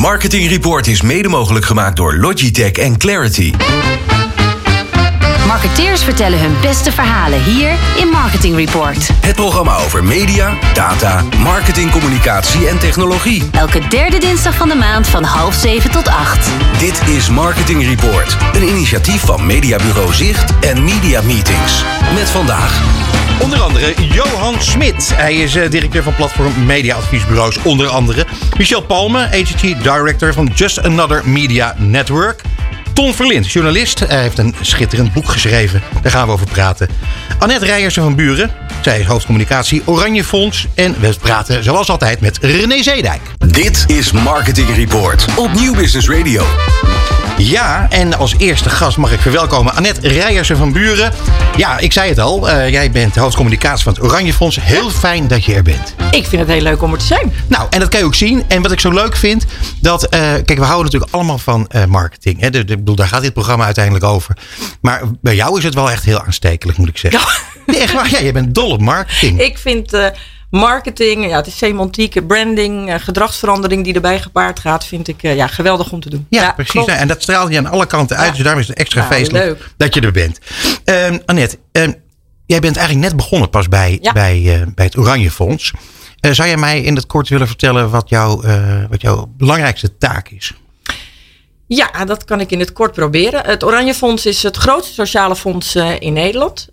Marketing Report is mede mogelijk gemaakt door Logitech en Clarity. Marketeers vertellen hun beste verhalen hier in Marketing Report. Het programma over media, data, marketing, communicatie en technologie. Elke derde dinsdag van de maand van half zeven tot acht. Dit is Marketing Report, een initiatief van Mediabureau Zicht en Media Meetings. Met vandaag Onder andere Johan Smit. Hij is uh, directeur van platform mediaadviesbureaus. Onder andere Michel Palme, agency director van Just Another Media Network. Ton Verlind, journalist. Hij heeft een schitterend boek geschreven. Daar gaan we over praten. Annette Rijersen van Buren. Zij is hoofdcommunicatie Oranje Fonds. En we praten zoals altijd met René Zeedijk. Dit is Marketing Report op Nieuw Business Radio. Ja, en als eerste gast mag ik verwelkomen Annette Rijersen van Buren. Ja, ik zei het al, uh, jij bent hoofdcommunicatie van het Oranje Fonds. Heel fijn dat je er bent. Ik vind het heel leuk om er te zijn. Nou, en dat kan je ook zien. En wat ik zo leuk vind, dat, uh, kijk, we houden natuurlijk allemaal van uh, marketing. Hè? De, de, bedoel, daar gaat dit programma uiteindelijk over. Maar bij jou is het wel echt heel aanstekelijk, moet ik zeggen. Ja. Nee, echt waar, ja, je bent dol op marketing. Ik vind marketing, ja, het is semantiek, branding, gedragsverandering die erbij gepaard gaat, vind ik ja, geweldig om te doen. Ja, precies. En dat straalt je aan alle kanten uit. Dus daarom is het extra feestelijk dat je er bent. Uh, Annette, uh, jij bent eigenlijk net begonnen pas bij, bij, uh, bij het Oranje Fonds. zou jij mij in het kort willen vertellen wat, jou, wat jouw belangrijkste taak is? Ja, dat kan ik in het kort proberen. Het Oranje Fonds is het grootste sociale fonds in Nederland.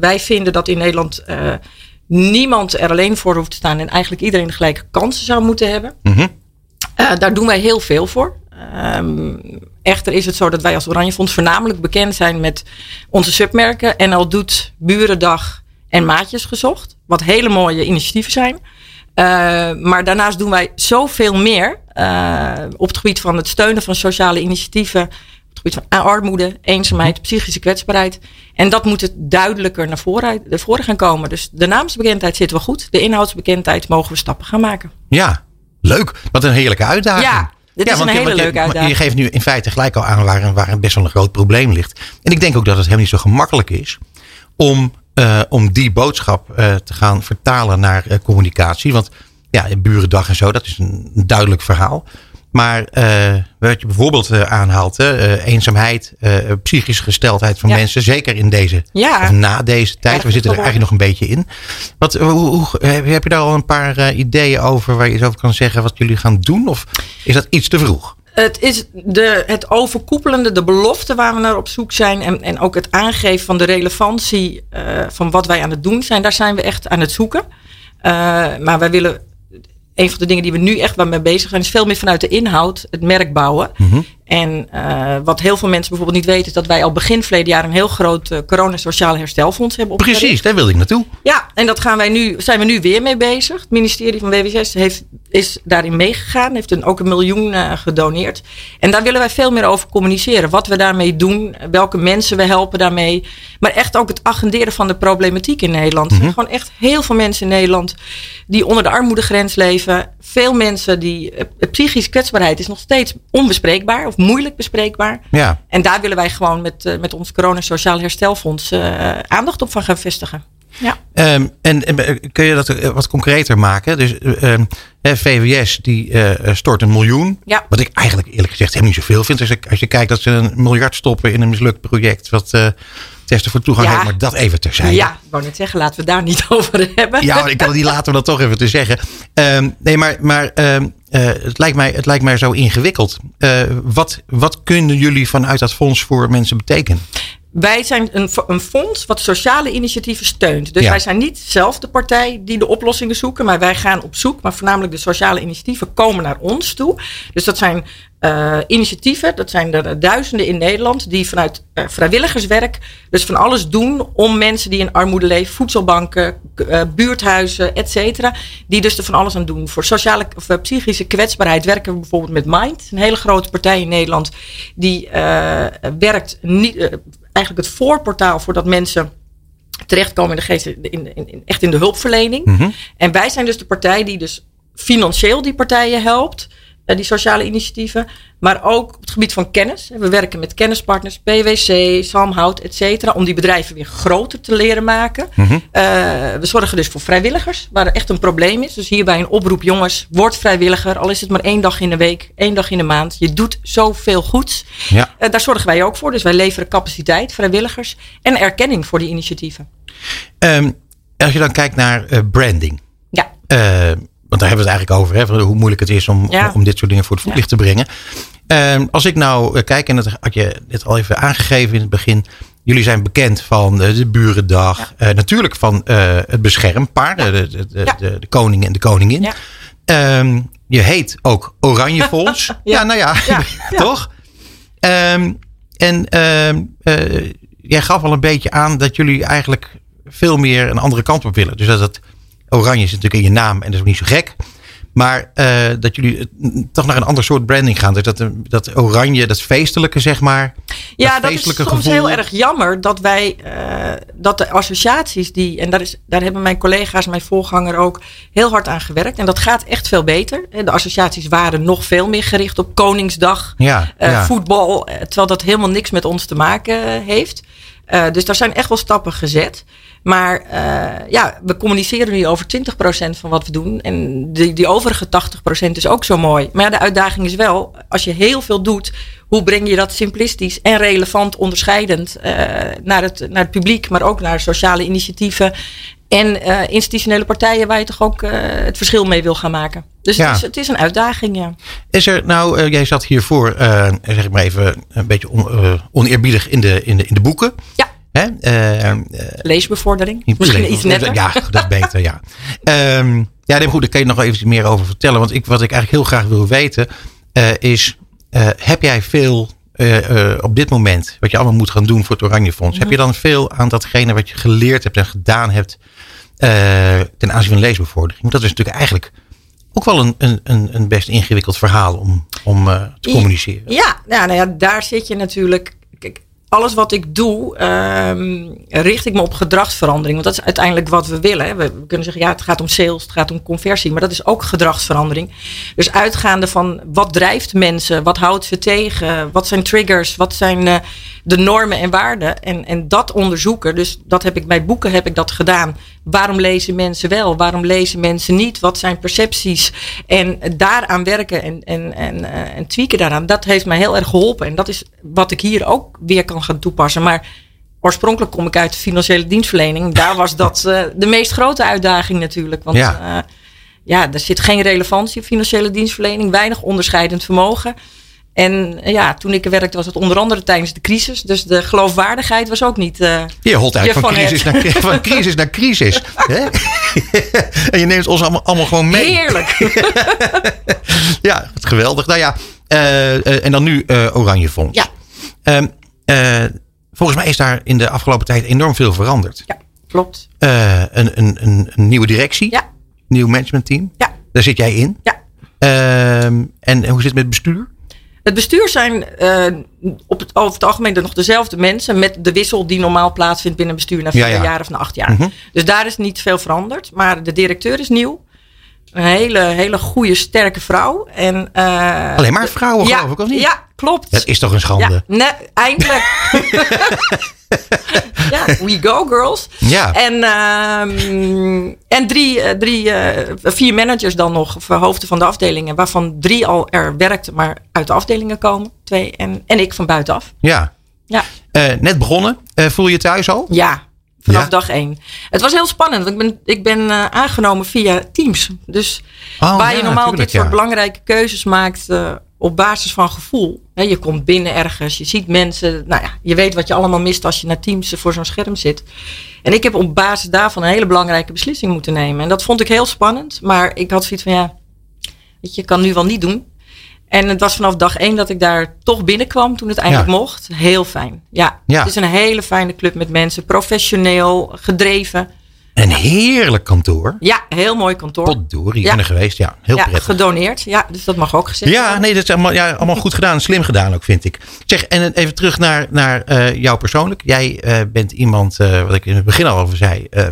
wij vinden dat in Nederland niemand er alleen voor hoeft te staan en eigenlijk iedereen de gelijke kansen zou moeten hebben. Mm -hmm. uh, daar doen wij heel veel voor. Um, echter is het zo dat wij als Oranje Fonds voornamelijk bekend zijn met onze submerken. En al doet Burendag en Maatjes gezocht. Wat hele mooie initiatieven zijn. Uh, maar daarnaast doen wij zoveel meer uh, op het gebied van het steunen van sociale initiatieven gebied van armoede, eenzaamheid, mhm. psychische kwetsbaarheid. En dat moet het duidelijker naar voren, naar voren gaan komen. Dus de naamsbekendheid zit wel goed. De inhoudsbekendheid mogen we stappen gaan maken. Ja, leuk. Wat een heerlijke uitdaging. Ja, dit ja, is een hele leuke uitdaging. Je geeft nu in feite gelijk al aan waar, waar best wel een groot probleem ligt. En ik denk ook dat het helemaal niet zo gemakkelijk is om, uh, om die boodschap uh, te gaan vertalen naar uh, communicatie. Want ja, Burendag en zo, dat is een duidelijk verhaal. Maar uh, wat je bijvoorbeeld uh, aanhaalt, uh, eenzaamheid, psychische gesteldheid van mensen, zeker in deze, ja. of na deze tijd. we zitten er eigenlijk nog een beetje in. Wat, hoe, hoe, heb je daar al een paar ideeën over waar je eens over kan zeggen wat jullie gaan doen? Of is dat iets te vroeg? Het is de, het overkoepelende, de belofte waar we naar op zoek zijn. En, en ook het aangeven van de relevantie van wat wij aan het doen zijn. Daar zijn we echt aan het zoeken. maar wij willen een van de dingen die we nu echt wel mee bezig zijn, is veel meer vanuit de inhoud het merk bouwen. Mm En uh, wat heel veel mensen bijvoorbeeld niet weten, is dat wij al begin verleden jaar een heel groot uh, corona-sociaal herstelfonds hebben opgericht. Precies, daar wilde ik naartoe. Ja, en dat gaan wij nu, zijn we nu weer mee bezig. Het ministerie van WWS heeft, is daarin meegegaan, heeft een, ook een miljoen uh, gedoneerd. En daar willen wij veel meer over communiceren. Wat we daarmee doen, welke mensen we helpen daarmee. Maar echt ook het agenderen van de problematiek in Nederland. Mm -hmm. Er zijn gewoon echt heel veel mensen in Nederland die onder de armoedegrens leven. Veel mensen die. Psychische kwetsbaarheid is nog steeds onbespreekbaar of moeilijk bespreekbaar. Ja. En daar willen wij gewoon met, uh, met ons Corona Sociaal Herstelfonds uh, aandacht op van gaan vestigen. Ja. Um, en, en, kun je dat wat concreter maken? Dus um, VWS die uh, stort een miljoen. Ja. Wat ik eigenlijk eerlijk gezegd helemaal niet zoveel vind. Als, ik, als je kijkt dat ze een miljard stoppen in een mislukt project. Wat uh, testen voor toegang ja. heeft. Maar dat even terzijde. Ja, ik wou net zeggen, laten we daar niet over hebben. Ja, ik kan die laten we dat toch even te zeggen. Um, nee, maar, maar um, uh, het, lijkt mij, het lijkt mij zo ingewikkeld. Uh, wat, wat kunnen jullie vanuit dat fonds voor mensen betekenen? wij zijn een, een, fonds wat sociale initiatieven steunt. Dus ja. wij zijn niet zelf de partij die de oplossingen zoeken, maar wij gaan op zoek. Maar voornamelijk de sociale initiatieven komen naar ons toe. Dus dat zijn uh, initiatieven, dat zijn er duizenden in Nederland, die vanuit uh, vrijwilligerswerk dus van alles doen om mensen die in armoede leven, voedselbanken, uh, buurthuizen, et cetera, die dus er van alles aan doen. Voor sociale of psychische kwetsbaarheid werken we bijvoorbeeld met Mind, een hele grote partij in Nederland, die werkt niet eigenlijk het voorportaal voordat mensen terechtkomen in de geest, in, in, in, echt in de hulpverlening. Mm -hmm. En wij zijn dus de partij die dus financieel die partijen helpt. Die sociale initiatieven. Maar ook op het gebied van kennis. We werken met kennispartners, PwC, Samhout, et cetera. Om die bedrijven weer groter te leren maken. Mhm. Eh, we zorgen dus voor vrijwilligers, waar er echt een probleem is. Dus hierbij een oproep, jongens, word vrijwilliger. Al is het maar één dag in de week, één dag in de maand. Je doet zoveel goeds. Ja. Eh, daar zorgen wij ook voor. Dus wij leveren capaciteit, vrijwilligers en erkenning voor die initiatieven. Ehm, als je dan kijkt naar eh, branding. Ja, want daar hebben we het eigenlijk over. Hè, hoe moeilijk het is om, Ja. om, dit soort dingen voor het voetlicht te brengen. Ehm, als ik nou eh, kijk, en dat had je dit al even aangegeven in het begin. Jullie zijn bekend van eh, de Burendag. eh, natuurlijk van het beschermpaar. de, de, de, de, koning en de koningin. Ehm, je heet ook Oranje Fonds. ja. Ja. nou ja, toch? Ehm, en jij gaf al een beetje aan dat jullie eigenlijk veel meer een andere kant op willen. Dus dat het oranje is natuurlijk in je naam en dat is ook niet zo gek. Maar eh, dat jullie eh, toch naar een ander soort branding gaan. Dus dat, dat oranje, dat feestelijke zeg maar. Ja, dat is soms gevoel. heel erg jammer dat wij, eh, dat de associaties die, en daar, is, daar hebben mijn collega's, mijn voorganger ook heel hard aan gewerkt. En dat gaat echt veel beter. De associaties waren nog veel meer gericht op Koningsdag, Ja, eh, ja. voetbal, eh, terwijl dat helemaal niks met ons te maken eh, heeft. Eh, dus daar zijn echt wel stappen gezet. Maar eh, ja, we communiceren nu over 20% van wat we doen. En die, die overige 80% is ook zo mooi. Maar ja, de uitdaging is wel, als je heel veel doet, hoe breng je dat simplistisch en relevant, onderscheidend eh, naar, het, naar het publiek, maar ook naar sociale initiatieven en eh, institutionele partijen waar je toch ook het verschil mee wil gaan maken. Dus Ja. het, is, het is een uitdaging, ja. Is er nou, jij zat hiervoor, zeg ik maar even een beetje on- oneerbiedig in de, in, de, in de boeken. Ja, Hè? Eh, eh, leesbevordering. Misschien iets netter. Ja, dat is beter, ja. Ehm, ja, nee, goed, daar kan je nog even meer over vertellen. Want ik, wat ik eigenlijk heel graag wil weten eh, is... heb jij veel op dit moment, wat je allemaal moet gaan doen voor het Oranje Fonds... heb je dan veel aan datgene wat je geleerd hebt en gedaan hebt... ten aanzien van leesbevordering? Want dat is natuurlijk eigenlijk ook wel een, een, een, best ingewikkeld verhaal om, om te communiceren. Ja, ja, nou ja, daar zit je natuurlijk. Alles wat ik doe, ehm, richt ik me op gedragsverandering. Want dat is uiteindelijk wat we willen. hè. We, we kunnen zeggen, ja, het gaat om sales, het gaat om conversie. Maar dat is ook gedragsverandering. Dus uitgaande van wat drijft mensen, wat houdt ze tegen, wat zijn triggers, wat zijn eh, de normen en waarden. En, en dat onderzoeken. Dus dat heb ik bij boeken heb ik dat gedaan. Waarom lezen mensen wel? Waarom lezen mensen niet? Wat zijn percepties? En daaraan werken en, en, en, eh, en tweaken daaraan. Dat heeft mij heel erg geholpen. En dat is wat ik hier ook weer kan gaan toepassen. Maar oorspronkelijk kom ik uit de financiële dienstverlening. Daar was dat eh, de meest grote uitdaging natuurlijk. Want Ja. ja. ja, er zit geen relevantie op financiële dienstverlening. Weinig onderscheidend vermogen. En eh, ja, toen ik er werkte was het onder andere tijdens de crisis. Dus de geloofwaardigheid was ook niet... eh, Je holt eigenlijk van crisis, naar, van crisis naar crisis. hè? en je neemt ons allemaal, allemaal gewoon mee. heerlijk. Ja, geweldig. Nou ja, eh, en dan nu Oranje Fonds. Ja. Ehm, eh, volgens mij is daar in de afgelopen tijd enorm veel veranderd. ja, klopt. Een, een, een, een nieuwe directie, Ja, nieuw managementteam. ja, Daar zit jij in. ja. Ehm, en hoe zit het met het bestuur? Het bestuur zijn eh, op het, over het algemeen nog dezelfde mensen. Met de wissel die normaal plaatsvindt binnen bestuur na vier Ja, ja. jaar of na acht jaar. Mhm. Dus daar is niet veel veranderd. Maar de directeur is nieuw. Een hele, hele goede, sterke vrouw. En, eh, Alleen maar vrouwen, ja, geloof ik, of niet? Ja, klopt. Dat is toch een schande? Ja, nee, eindelijk. ja, we go girls. Ja. En, ehm, en drie, eh, drie, eh, vier managers dan nog, of hoofden van de afdelingen, waarvan drie al er werkten, maar uit de afdelingen komen. Twee en, en ik van buitenaf. Ja. Ja, net begonnen. Voel je je thuis al? ja vanaf Ja? dag één. Het was heel spannend, want ik ben, ik ben eh, aangenomen via Teams. Dus Oh, waar je normaal dit soort ja. belangrijke keuzes maakt eh, op basis van gevoel. Je komt binnen ergens, je ziet mensen. Nou ja, je weet wat je allemaal mist als je naar Teams voor zo'n scherm zit. En ik heb op basis daarvan een hele belangrijke beslissing moeten nemen. En dat vond ik heel spannend. Maar ik had zoiets van ja, weet je, ik kan nu wel niet doen. En het was vanaf dag één dat ik daar toch binnenkwam toen het eindelijk Ja. mocht. Heel fijn. Ja, Ja. het is een hele fijne club met mensen. Professioneel, gedreven. Een heerlijk kantoor. Ja, heel mooi kantoor. Potdorie, Ja. ben er geweest. Ja, heel ja, prettig. gedoneerd. Ja, dus dat mag ook gezegd Ja, worden. nee, dat is allemaal, ja, allemaal goed gedaan. Slim gedaan ook, vind ik. Zeg, en even terug naar, naar eh, jou persoonlijk. Jij eh, bent iemand, eh, wat ik in het begin al over zei, eh,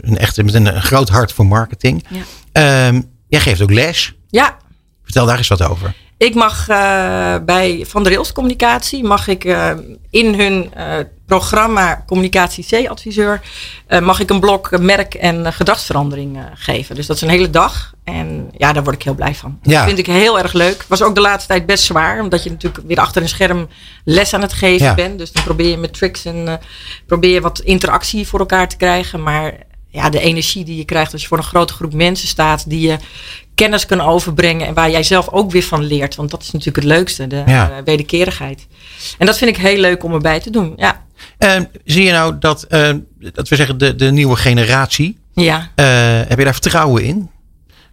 een echte, met een, een groot hart voor marketing. Ja. Ehm, jij geeft ook les. Ja, Vertel daar eens wat over. Ik mag uh, bij Van der Rails Communicatie mag ik uh, in hun uh, programma Communicatie C-adviseur mag ik een blok merk- en gedragsverandering geven. Dus dat is een hele dag. En ja, daar word ik heel blij van. Ja. Dat vind ik heel erg leuk. Was ook de laatste tijd best zwaar, omdat je natuurlijk weer achter een scherm les aan het geven ja. bent. Dus dan probeer je met tricks en probeer je wat interactie voor elkaar te krijgen. Maar ja, de energie die je krijgt als je voor een grote groep mensen staat, die je kennis kan overbrengen en waar jij zelf ook weer van leert. Want dat is natuurlijk het leukste, de ja. uh, wederkerigheid. En dat vind ik heel leuk om erbij te doen. Ja. Uh, zie je nou dat, uh, dat we zeggen, de, de nieuwe generatie, ja. heb je daar vertrouwen in?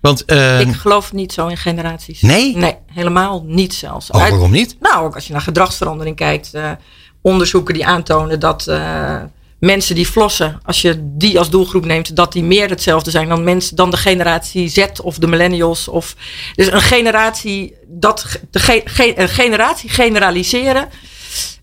Want, ik geloof niet zo in generaties. Nee? Nee, helemaal niet zelfs. Oh, waarom niet? Nou, ook als je naar gedragsverandering kijkt, onderzoeken die aantonen dat mensen die flossen, als je die als doelgroep neemt, dat die meer hetzelfde zijn dan mensen dan de generatie Z of de millennials. Of, dus een generatie, dat, de ge, een generatie generaliseren,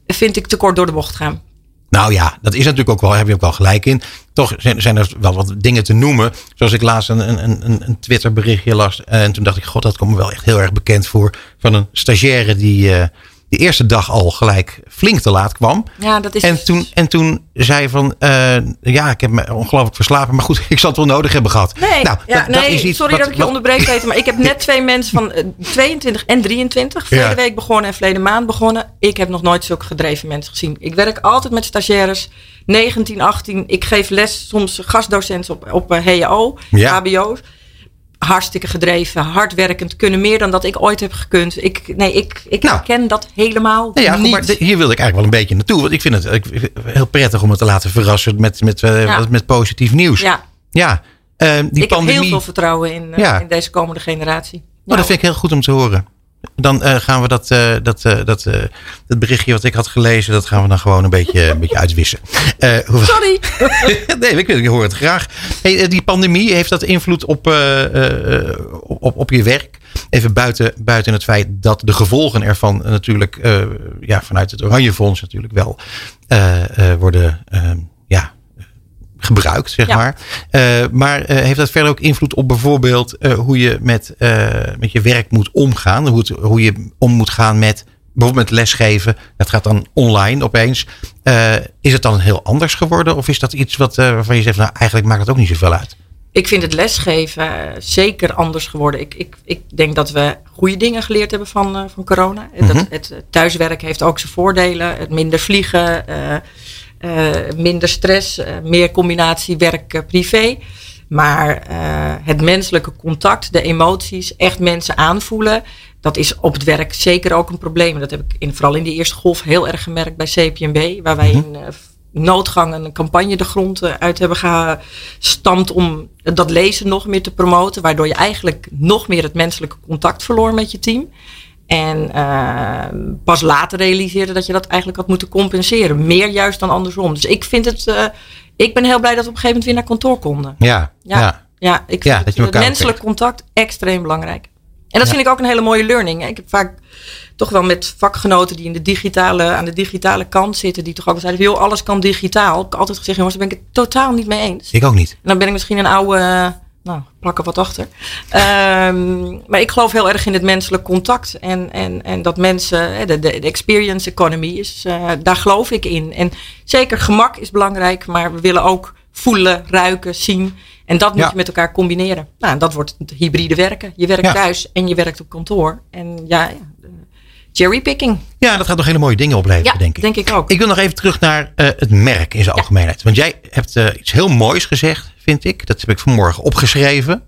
vind ik te kort door de bocht gaan. Nou ja, dat is natuurlijk ook wel, heb je ook wel gelijk in. Toch zijn er wel wat dingen te noemen. Zoals ik laatst een, een, een, een Twitter berichtje las. En toen dacht ik, god, dat komt me wel echt heel erg bekend voor. Van een stagiaire die, uh, de eerste dag al gelijk flink te laat kwam. Ja, dat is en, toen, en toen zei van, uh, ja, ik heb me ongelooflijk verslapen. Maar goed, ik zal het wel nodig hebben gehad. Nee, nou, ja, dat, nee dat is sorry dat ik je onderbreek, Peter. Maar ik heb net twee mensen van uh, 22 en 23 verleden ja. week begonnen en verleden maand begonnen. Ik heb nog nooit zulke gedreven mensen gezien. Ik werk altijd met stagiaires. 19, 18. Ik geef les, soms gastdocenten op, op uh, HO, ja. HBO's hartstikke gedreven, hardwerkend, kunnen meer dan dat ik ooit heb gekund. Ik, nee, ik, ik nou, herken dat helemaal nou ja, niet. Maar hier wilde ik eigenlijk wel een beetje naartoe. Want ik vind het ik, heel prettig om het te laten verrassen met, met, uh, ja. met positief nieuws. Ja, ja uh, die ik pandemie... heb heel veel vertrouwen in, uh, ja. in deze komende generatie. Nou, dat vind ik heel goed om te horen. Dan uh, gaan we dat, uh, dat, uh, dat, dat berichtje wat ik had gelezen, dat gaan we dan gewoon een beetje, een beetje uitwissen. Sorry. nee, ik, ik hoor het graag. Hey, die pandemie, heeft dat invloed op, op, op je werk? Even buiten, buiten het feit dat de gevolgen ervan natuurlijk ja, vanuit het Oranje Fonds natuurlijk wel worden ja, gebruikt, zeg maar. Uh, maar uh, heeft dat verder ook invloed op bijvoorbeeld uh, hoe je met, met je werk moet omgaan? Hoe, het, hoe je om moet gaan met bijvoorbeeld met lesgeven? Dat gaat dan online opeens. is het dan heel anders geworden? Of is dat iets wat, waarvan je zegt, nou eigenlijk maakt het ook niet zoveel uit? Ik vind het lesgeven zeker anders geworden. Ik, ik, ik denk dat we goede dingen geleerd hebben van, van corona. Mm -hmm. dat, het thuiswerk heeft ook zijn voordelen. Het minder vliegen uh, minder stress, uh, meer combinatie werk-privé. Maar het menselijke contact, de emoties, echt mensen aanvoelen, dat is op het werk zeker ook een probleem. Dat heb ik in, vooral in de eerste golf heel erg gemerkt bij CPMB, waar wij -hmm. in noodgang een campagne de grond uit hebben gestampt om dat lezen nog meer te promoten, waardoor je eigenlijk nog meer het menselijke contact verloor met je team. En uh, pas later realiseerde dat je dat eigenlijk had moeten compenseren. Meer juist dan andersom. Dus ik vind het. Uh, ik ben heel blij dat we op een gegeven moment weer naar kantoor konden. Ja, ja. ja. ja ik vind het, het menselijk contact extreem belangrijk. En dat vind ik ook een hele mooie learning. Ik heb vaak toch wel met vakgenoten die in de digitale, aan de digitale kant zitten, die toch ook zeiden: joh, alles kan digitaal. Ik heb altijd gezegd, jongens, daar ben ik het totaal niet mee eens. Ik ook niet. En dan ben ik misschien een oude nou, plak er wat achter. Um, maar ik geloof heel erg in het menselijk contact. En, en, en dat mensen, de, de, experience economy, is, uh, daar geloof ik in. En zeker gemak is belangrijk, maar we willen ook voelen, ruiken, zien. En dat moet je met elkaar combineren. Nou, dat wordt het hybride werken. Je werkt ja. thuis en je werkt op kantoor. En ja, cherrypicking. Ja, dat gaat nog hele mooie dingen opleveren, ja, denk ik. denk ik ook. Ik wil nog even terug naar uh, het merk in zijn ja. algemeenheid. Want jij hebt uh, iets heel moois gezegd, vind ik. Dat heb ik vanmorgen opgeschreven.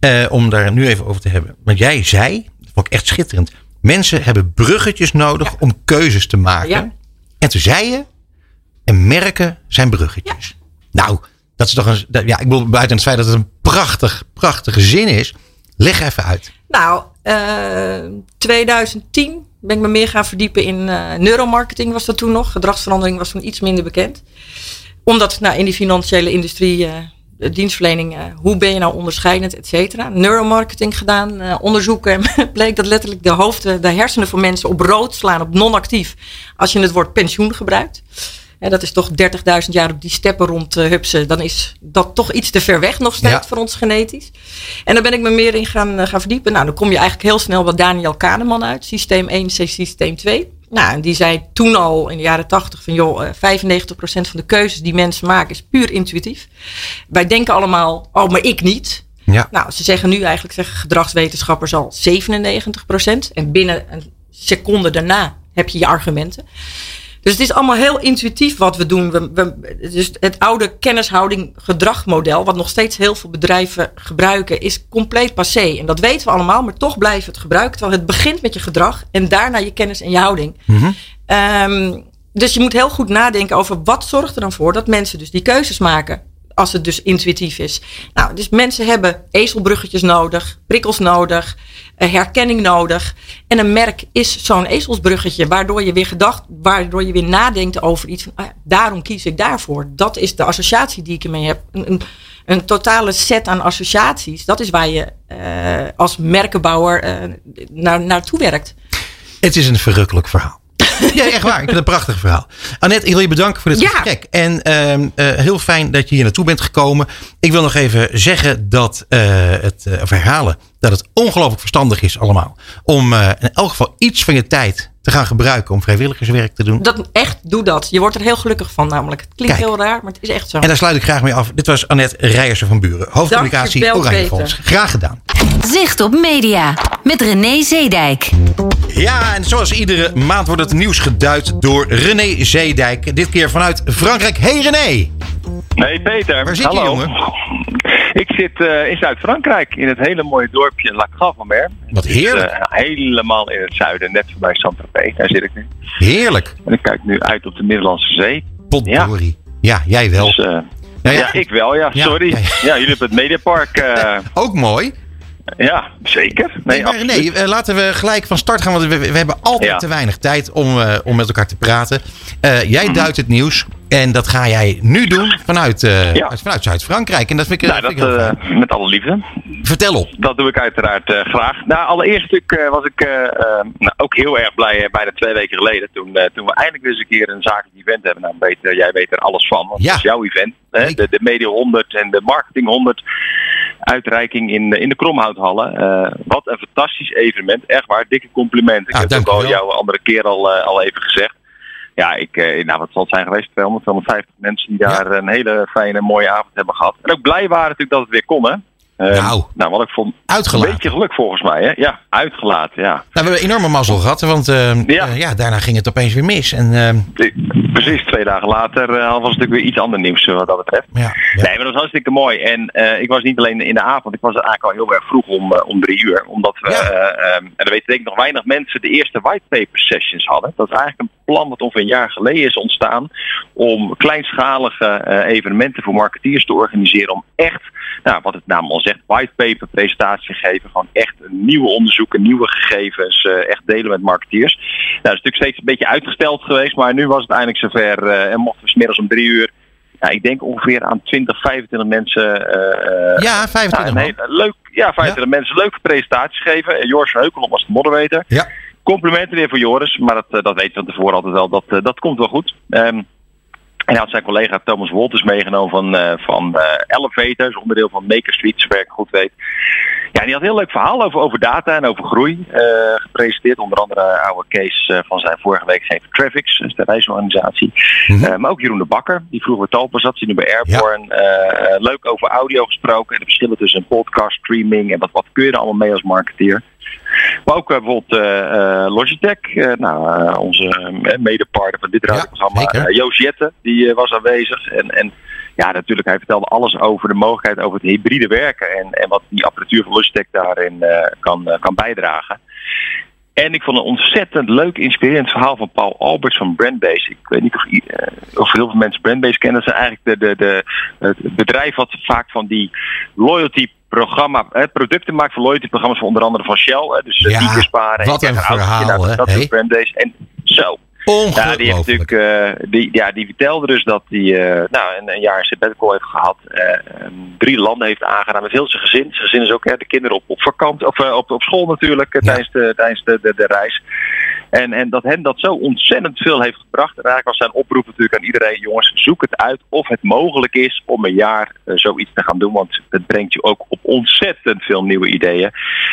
Uh, om daar nu even over te hebben. Want jij zei, dat vond ik echt schitterend. Mensen hebben bruggetjes nodig ja. om keuzes te maken. En toen zei je, en merken zijn bruggetjes. Nou, dat is toch een. Dat, ja, ik bedoel, buiten het feit dat het een prachtig, prachtige zin is. Leg even uit. Nou, 2010 ben ik me meer gaan verdiepen in uh, neuromarketing was dat toen nog. Gedragsverandering was toen iets minder bekend. Omdat nou, in die financiële industrie, de dienstverlening, uh, hoe ben je nou onderscheidend, et cetera. Neuromarketing gedaan, onderzoeken en bleek dat letterlijk de hoofden, de hersenen van mensen op rood slaan, op non-actief, als je het woord pensioen gebruikt. Hè, dat is toch 30.000 jaar op die steppen rond uh, hupsen. Dan is dat toch iets te ver weg nog steeds Ja. voor ons genetisch. En daar ben ik me meer in gaan, eh, gaan verdiepen. Nou, dan kom je eigenlijk heel snel bij Daniel Kahneman uit. Systeem 1, systeem 2. Nou, en die zei toen al in de jaren 80 van joh, eh, 95% van de keuzes die mensen maken is puur intuïtief. Wij denken allemaal, oh, maar ik niet. Ja. Nou, ze zeggen nu eigenlijk, zeggen gedragswetenschappers al 97%. En binnen een seconde daarna heb je je argumenten. Dus het is allemaal heel intuïtief wat we doen. We, we, dus het oude kennishouding gedragmodel, wat nog steeds heel veel bedrijven gebruiken, is compleet passé. En dat weten we allemaal, maar toch blijven het gebruiken. Terwijl het begint met je gedrag en daarna je kennis en je houding. Ehm, dus je moet heel goed nadenken over wat zorgt er dan voor dat mensen dus die keuzes maken. Als het dus intuïtief is. Nou, dus mensen hebben ezelbruggetjes nodig, prikkels nodig, herkenning nodig. En een merk is zo'n ezelsbruggetje, waardoor je weer gedacht, waardoor je weer nadenkt over iets van, ah, daarom kies ik daarvoor. Dat is de associatie die ik ermee heb. Een, een, een totale set aan associaties. Dat is waar je eh, als merkenbouwer eh, naar, naartoe werkt. Het is een verrukkelijk verhaal. Ja, echt waar. Ik vind het een prachtig verhaal. Annette, ik wil je bedanken voor dit Ja. gesprek. En ehm, eh, heel fijn dat je hier naartoe bent gekomen. Ik wil nog even zeggen dat het, of herhalen, dat het ongelooflijk verstandig is allemaal. Om eh, in elk geval iets van je tijd te gaan gebruiken om vrijwilligerswerk te doen. Dat echt, doe dat. Je wordt er heel gelukkig van namelijk. Het klinkt Kijk. heel raar, maar het is echt zo. En daar sluit ik graag mee af. Dit was Annette Rijersen van Buren, hoofdcommunicatie Oranje. Fonds. Graag gedaan. Zicht op media met René Zeedijk. Ja, en zoals iedere maand wordt het nieuws geduid door René Zeedijk. Dit keer vanuit Frankrijk. Hey René! Hey Peter. Waar zit je, Hallo. jongen? Ik zit eh, in Zuid-Frankrijk, in het hele mooie dorpje La Grave-en-Mer. Wat heerlijk. Eh, helemaal in het zuiden, net voorbij Saint-Tropez. Daar zit ik nu. Heerlijk. En ik kijk nu uit op de Middellandse Zee. Potdorie. Ja. jij wel. Dus, eh, Nou ja, ja. ik wel, ja. Ja, Sorry. ja, Ja, ja. jullie hebben het Mediapark. Ook mooi. ja, zeker. Nee, Nee, nee, laten we gelijk van start gaan, want we, we hebben altijd Ja. te weinig tijd om, om met elkaar te praten. Jij Mhm. duidt het nieuws en dat ga jij nu doen vanuit, eh, Ja. vanuit Zuid-Frankrijk. En dat vind ik, Nou, dat dat vind ik heel eh, met alle liefde. Vertel op. Dat doe ik uiteraard eh, graag. Nou, allereerst natuurlijk eh, was ik eh, eh, nou, ook heel erg blij eh, bijna twee weken geleden. Toen, eh, toen we eindelijk eens een keer een zakelijk event hebben. Nou, eh, jij weet er alles van, want Ja. het is jouw event. Hè? De, de Media 100 en de Marketing 100 uitreiking in, de- in de Kromhouthallen. Eh, wat een fantastisch evenement. Echt waar, dikke complimenten. Nou, ik heb het al wel. jou een andere keer al, eh, al even gezegd. Ja, ik, eh, nou, wat zal het zijn geweest? 200, 250 mensen die daar een hele fijne, mooie avond hebben gehad. En ook blij waren natuurlijk dat het weer kon, hè? Eh, Nou. nou, wat ik vond, Uitgelaten. een beetje geluk volgens mij, hè? Ja, uitgelaten, ja. Nou, we hebben enorme mazzel gehad, want eh, Ja. eh, ja, daarna ging het opeens weer mis. En, eh, De- Precies, twee dagen later eh, was het natuurlijk weer iets ander nieuws eh, wat dat betreft. ja, ja. Nee, maar dat was hartstikke mooi. En eh, ik was niet alleen in de avond, ik was eigenlijk al heel erg vroeg om, eh, om drie uur. Omdat we, eh, ehm, en dat weten denk ik nog weinig mensen, de eerste whitepaper sessions hadden. Dat is eigenlijk een plan wat ongeveer een jaar geleden is ontstaan. Om kleinschalige eh, evenementen voor marketeers te organiseren. Om echt, nou, wat het naam al zegt, whitepaper presentaties te geven. Gewoon echt nieuwe onderzoeken, nieuwe gegevens, eh, echt delen met marketeers. Nou, dat is natuurlijk steeds een beetje uitgesteld geweest. Maar nu was het eindelijk zover eh, en mochten we 's middags om drie uur ja, ik denk ongeveer aan 20, 25 mensen. eh, ja, 25 nou, hele leuk, ja, 25 mensen leuke presentaties geven. En Joris van Heukelom was de moderator. Ja. Complimenten weer voor Joris, maar dat, dat weten we van tevoren altijd wel. Dat, dat komt wel goed. Ehm, en hij had zijn collega Thomas Wolters meegenomen van, eh van Elevator, is onderdeel van Maker Street, zover ik goed weet. Ja, die had een heel leuk verhaal over, over data en over groei eh, gepresenteerd. Onder andere oude case van zijn vorige week gegeven Traffics, is de reisorganisatie. Mhm. Maar ook Jeroen de Bakker, die vroeger bij Talpa zat, die nu bij Airborne. Leuk over audio gesproken en de verschillen tussen podcast, streaming en wat, wat kun je er allemaal mee als marketeer. Maar ook eh, bijvoorbeeld eh, eh, Logitech, nou, onze medepartner van dit radioprogramma, eh, Joost Jette, die was aanwezig. En, en ja, natuurlijk, hij vertelde alles over de mogelijkheid over het hybride werken en, en wat die apparatuur van Logitech daarin kan, kan bijdragen. En ik vond een ontzettend leuk, inspirerend verhaal van Paul Alberts van Brandbase. Ik weet niet of heel veel mensen Brandbase kennen. Dat is eigenlijk de, de, de, het bedrijf wat vaak van die loyalty programma, eh, producten maakt voor loyalty programma's van onder andere van Shell. Hè, dus Ja, ja, sparen. wat en een verhaal, nou, hè? Dat Hey. is Brandbase. En zo. Ongelooflijk. Ja, die heeft natuurlijk, eh, die, ja, die vertelde dus dat hij eh, nou, een, een jaar een sabbatical heeft gehad. eh, drie landen heeft aangedaan met heel zijn gezin. Zijn gezin is ook hè, de kinderen op, op vakantie, of op, op school natuurlijk, Ja. tijdens, de, tijdens de, de, de reis. En, en dat hen dat zo ontzettend veel heeft gebracht. En eigenlijk was zijn oproep natuurlijk aan iedereen, jongens, zoek het uit of het mogelijk is om een jaar zoiets te gaan doen. Want het brengt je ook op ontzettend veel nieuwe ideeën.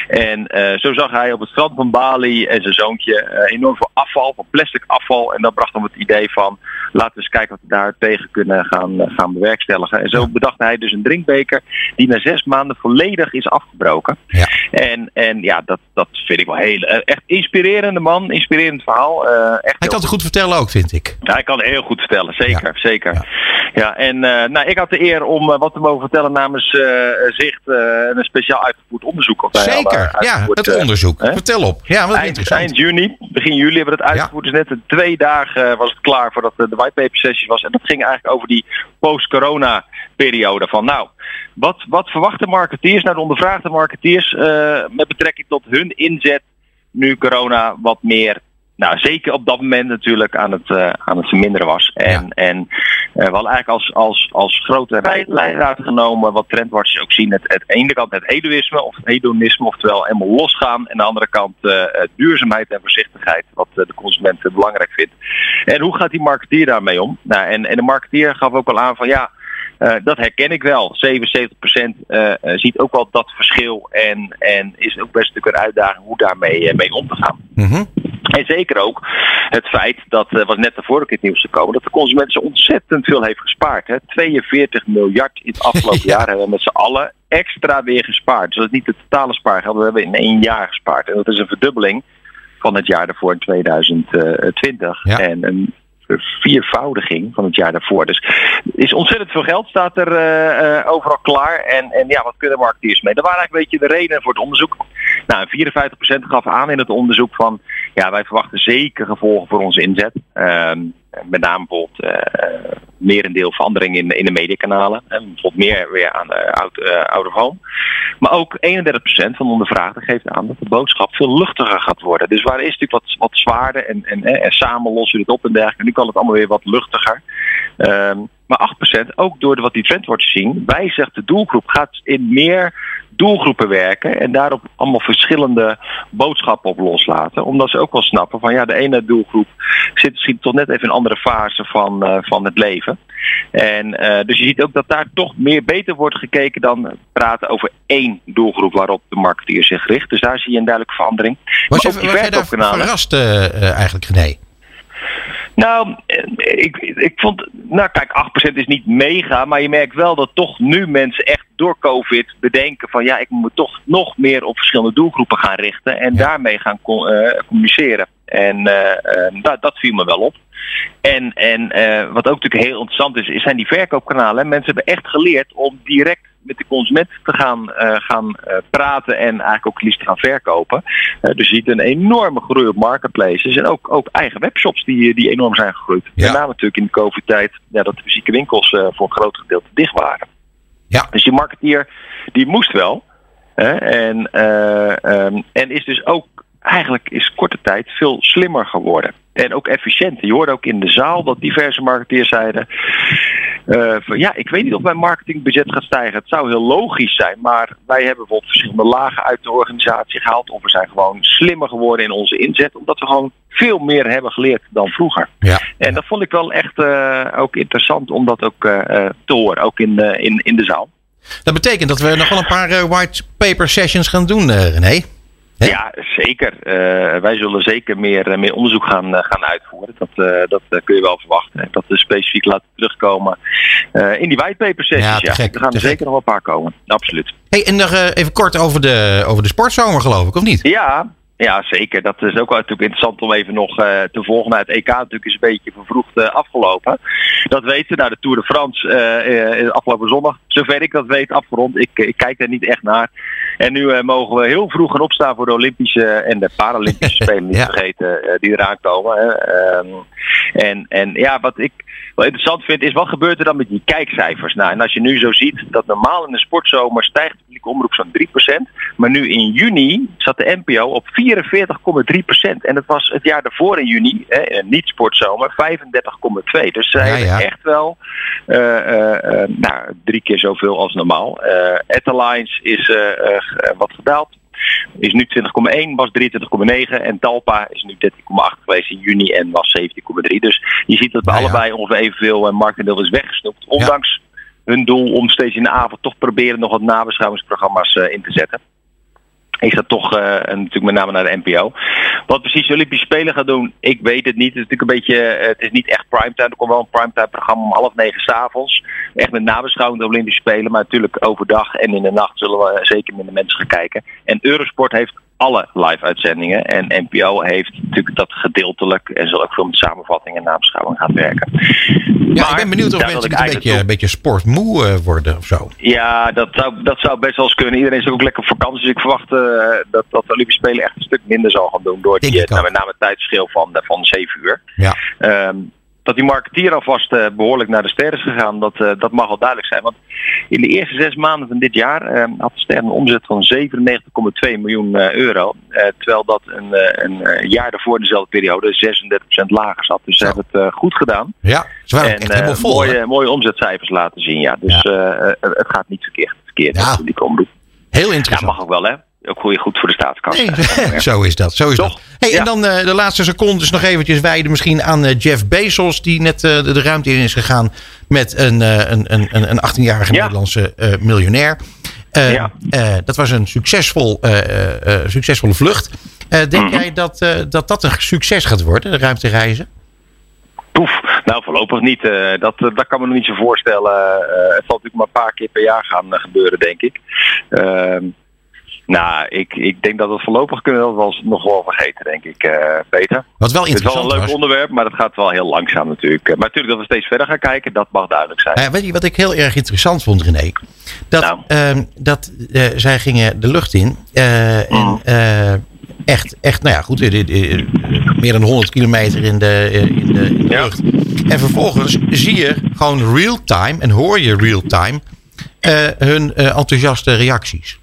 En zo zag hij op het strand van Bali en zijn zoontje enorm veel afval, van plastic afval. En dat bracht hem het idee van, laten we eens kijken wat we daar tegen kunnen gaan, gaan bewerkstelligen. En zo bedacht hij dus een drinkbeker die na zes maanden volledig is afgebroken. Ja. En, en ja, dat, dat vind ik wel heel, echt inspirerende man, inspirerend verhaal. echt hij kan het goed vertellen ook, vind ik. Ja, hij kan het heel goed vertellen, zeker. Ja. zeker. Ja. ja en uh, nou, ik had de eer om uh, wat te mogen vertellen namens Zicht een speciaal uitgevoerd onderzoek. Of zeker, ja, het onderzoek. Vertel op. Ja, wat eind, interessant. eind juni, begin juli hebben we het uitgevoerd. Dus net twee dagen was het klaar voordat de whitepaper sessie was. En dat ging eigenlijk over die post-corona periode. Van nou, wat, wat verwachten marketeers, nou de ondervraagde marketeers, met betrekking tot hun inzet nu corona wat meer nou, zeker op dat moment natuurlijk aan het, uh, aan het verminderen was. En, Ja. en uh, we hadden eigenlijk als, als, als grote leidraad genomen, wat trendwatchers ook zien, het, het, aan de ene kant het hedonisme, of het hedonisme, oftewel helemaal losgaan. En aan de andere kant uh, duurzaamheid en voorzichtigheid, wat de consument belangrijk vindt. En hoe gaat die marketeer daarmee om? Nou, en, en de marketeer gaf ook al aan van ja, uh, dat herken ik wel. 77% uh, ziet ook wel dat verschil. En, en is ook best natuurlijk een uitdaging hoe daarmee uh, mee om te gaan. Mm -hmm. En zeker ook het feit, dat was net vorige keer het nieuws gekomen, dat de consument zo ontzettend veel heeft gespaard. Hè. 42 miljard in het afgelopen ja. jaar hebben we met z'n allen extra weer gespaard. Dus dat is niet de totale spaargeld, we hebben in één jaar gespaard. En dat is een verdubbeling van het jaar daarvoor in 2020. Ja. En een viervoudiging van het jaar daarvoor. Dus er is ontzettend veel geld staat er uh, uh, overal klaar. En, en ja, wat kunnen marketeers mee? Dat waren eigenlijk een beetje de redenen voor het onderzoek. Nou, 54% gaf aan in het onderzoek van... ja, wij verwachten zeker gevolgen voor onze inzet. Uh, met name bijvoorbeeld uh, merendeel verandering in, in de mediakanalen. En bijvoorbeeld meer weer aan uh, out, uh, out of home. Maar ook 31% van de ondervraagden geeft aan dat de boodschap veel luchtiger gaat worden. Dus waar is natuurlijk wat, wat zwaarder en, en, en samen lossen we dit op en dergelijke. Nu kan het allemaal weer wat luchtiger. Um, maar 8% ook door de, wat die trendwatchers zien, wijzigt de doelgroep. Gaat in meer doelgroepen werken en daarop allemaal verschillende boodschappen op loslaten. Omdat ze ook wel snappen van ja, de ene doelgroep zit misschien toch net even in een andere fase van, uh, van het leven. En uh, dus je ziet ook dat daar toch meer beter wordt gekeken dan praten over één doelgroep waarop de marketeer zich richt. Dus daar zie je een duidelijke verandering. Was, je, was jij daar verrast uh, eigenlijk, René? Nou, ik, ik vond, nou kijk, 8% is niet mega, maar je merkt wel dat toch nu mensen echt door COVID bedenken van ja, ik moet toch nog meer op verschillende doelgroepen gaan richten en ja. daarmee gaan uh, communiceren. En uh, uh, dat, dat viel me wel op. En, en wat ook natuurlijk heel interessant is, zijn die verkoopkanalen. Mensen hebben echt geleerd om direct met de consument te gaan, uh, gaan uh, praten en eigenlijk ook liefst te gaan verkopen. Uh, dus je ziet een enorme groei op marketplaces en ook, ook eigen webshops die, die enorm zijn gegroeid. Ja. Met name natuurlijk in de COVID-tijd ja, dat de fysieke winkels voor een groot gedeelte dicht waren. Ja. Dus die marketeer die moest wel. Hè, en, um, en is dus ook eigenlijk is korte tijd veel slimmer geworden. En ook efficiënter. Je hoorde ook in de zaal dat diverse marketeers zeiden... Uh, van, ja, ik weet niet of mijn marketingbudget gaat stijgen. Het zou heel logisch zijn, maar wij hebben bijvoorbeeld verschillende lagen uit de organisatie gehaald. Of we zijn gewoon slimmer geworden in onze inzet, omdat we gewoon veel meer hebben geleerd dan vroeger. Ja. En dat vond ik wel echt uh, ook interessant om dat ook uh, te horen, ook in, in, in de zaal. Dat betekent dat we nog wel een paar white paper sessions gaan doen, René. He? Ja, zeker. Uh, wij zullen zeker meer, uh, meer onderzoek gaan, uh, gaan uitvoeren. Dat, dat kun je wel verwachten. Dat we specifiek laten terugkomen in die whitepaper sessies. Ja, ja. Er gaan er zeker nog wel een paar komen. Absoluut. Hey, en nog even kort over de, over de sportzomer geloof ik, of niet? Ja, ja, zeker. Dat is ook wel natuurlijk interessant om even nog uh, te volgen. Nou, het EK natuurlijk is een beetje vervroegd uh, afgelopen. Dat weten we. Nou, de Tour de France uh, afgelopen zondag, zover ik dat weet, afgerond. Ik, ik kijk er niet echt naar. En nu mogen we heel vroeg gaan opstaan voor de Olympische en de Paralympische Spelen, niet ja. vergeten, die eraan komen. Um, en, en ja, wat ik wel interessant vind, is wat gebeurt er dan met die kijkcijfers? Nou, en als je nu zo ziet dat normaal in de sportzomer stijgt de publieke omroep zo'n 3%. Maar nu in juni zat de NPO op 44,3%. En dat was het jaar daarvoor in juni, hè, in niet sportzomer, 35,2%. Dus zij ja, hebben ja. echt wel uh, uh, nou, drie keer zoveel als normaal. Uh, Airlines is wat gedaald. is nu 20,1, was 23,9 en Talpa is nu 13,8 geweest in juni en was 17,3. Dus je ziet dat bij Nou ja. allebei ongeveer evenveel marktendeel is weggesnoept. Ondanks hun doel om steeds in de avond toch proberen nog wat nabeschouwingsprogramma's in te zetten is dat toch uh, natuurlijk met name naar de NPO. Wat precies de Olympische Spelen gaat doen, ik weet het niet. Het is natuurlijk een beetje, uh, het is niet echt primetime. Er komt wel een primetime programma om half negen s'avonds. Echt met nabeschouwing de Olympische Spelen. Maar natuurlijk overdag en in de nacht zullen we zeker minder mensen gaan kijken. En Eurosport heeft alle live uitzendingen. En NPO heeft natuurlijk dat gedeeltelijk en zal ook veel met samenvatting en nabeschouwing gaan werken. Ja, maar, ik ben benieuwd of mensen een beetje, een beetje sportmoe uh, worden of zo. Ja, dat zou, dat zou best wel eens kunnen. Iedereen is ook lekker op vakantie. Dus ik verwacht uh, dat, dat de Olympische Spelen echt een stuk minder zal gaan doen. Door die, nou, met name het tijdsverschil van, van 7 uur. Ja. Um, dat die marketeer alvast uh, behoorlijk naar de ster is gegaan, dat, uh, dat mag wel duidelijk zijn. Want in de eerste zes maanden van dit jaar uh, had de ster een omzet van 97,2 miljoen eh, euro. terwijl dat een, een jaar daarvoor dezelfde periode 36% lager zat. Dus ze hebben het goed gedaan. Ja, ze waren en, echt helemaal vol. mooie, mooie omzetcijfers laten zien, ja. Dus ja. het gaat niet verkeerd, verkeerd ja. die omroep. Heel interessant. Ja, mag ook wel, hè? Ook goed, goed voor de staatskast. Nee, zo is dat. Zo is Toch? dat. Hey, ja. En dan uh, de laatste secondes nog eventjes wijden misschien aan uh, Jeff Bezos, die net uh, de, de, ruimte in is gegaan met een, een, een, een 18-jarige ja. Nederlandse miljonair. Ja. dat was een succesvol, succesvolle vlucht. denk mm -hmm. jij dat, dat dat een succes gaat worden, de ruimtereizen? Poef, nou voorlopig niet. Uh, dat, dat kan me nog niet zo voorstellen. Uh, het zal natuurlijk maar een paar keer per jaar gaan uh, gebeuren, denk ik. Nou, ik, ik denk dat we het voorlopig kunnen we wel nog wel vergeten, denk ik, Peter. Wat wel interessant Het is wel een leuk was. onderwerp, maar dat gaat wel heel langzaam natuurlijk. Maar natuurlijk dat we steeds verder gaan kijken, dat mag duidelijk zijn. weet je wat ik heel erg interessant vond, René? Dat, nou. dat zij gingen de lucht in en echt, echt, nou ja, goed, meer dan 100 kilometer in de, in de, in de ja. lucht. En vervolgens zie je gewoon real-time en hoor je real-time hun enthousiaste reacties.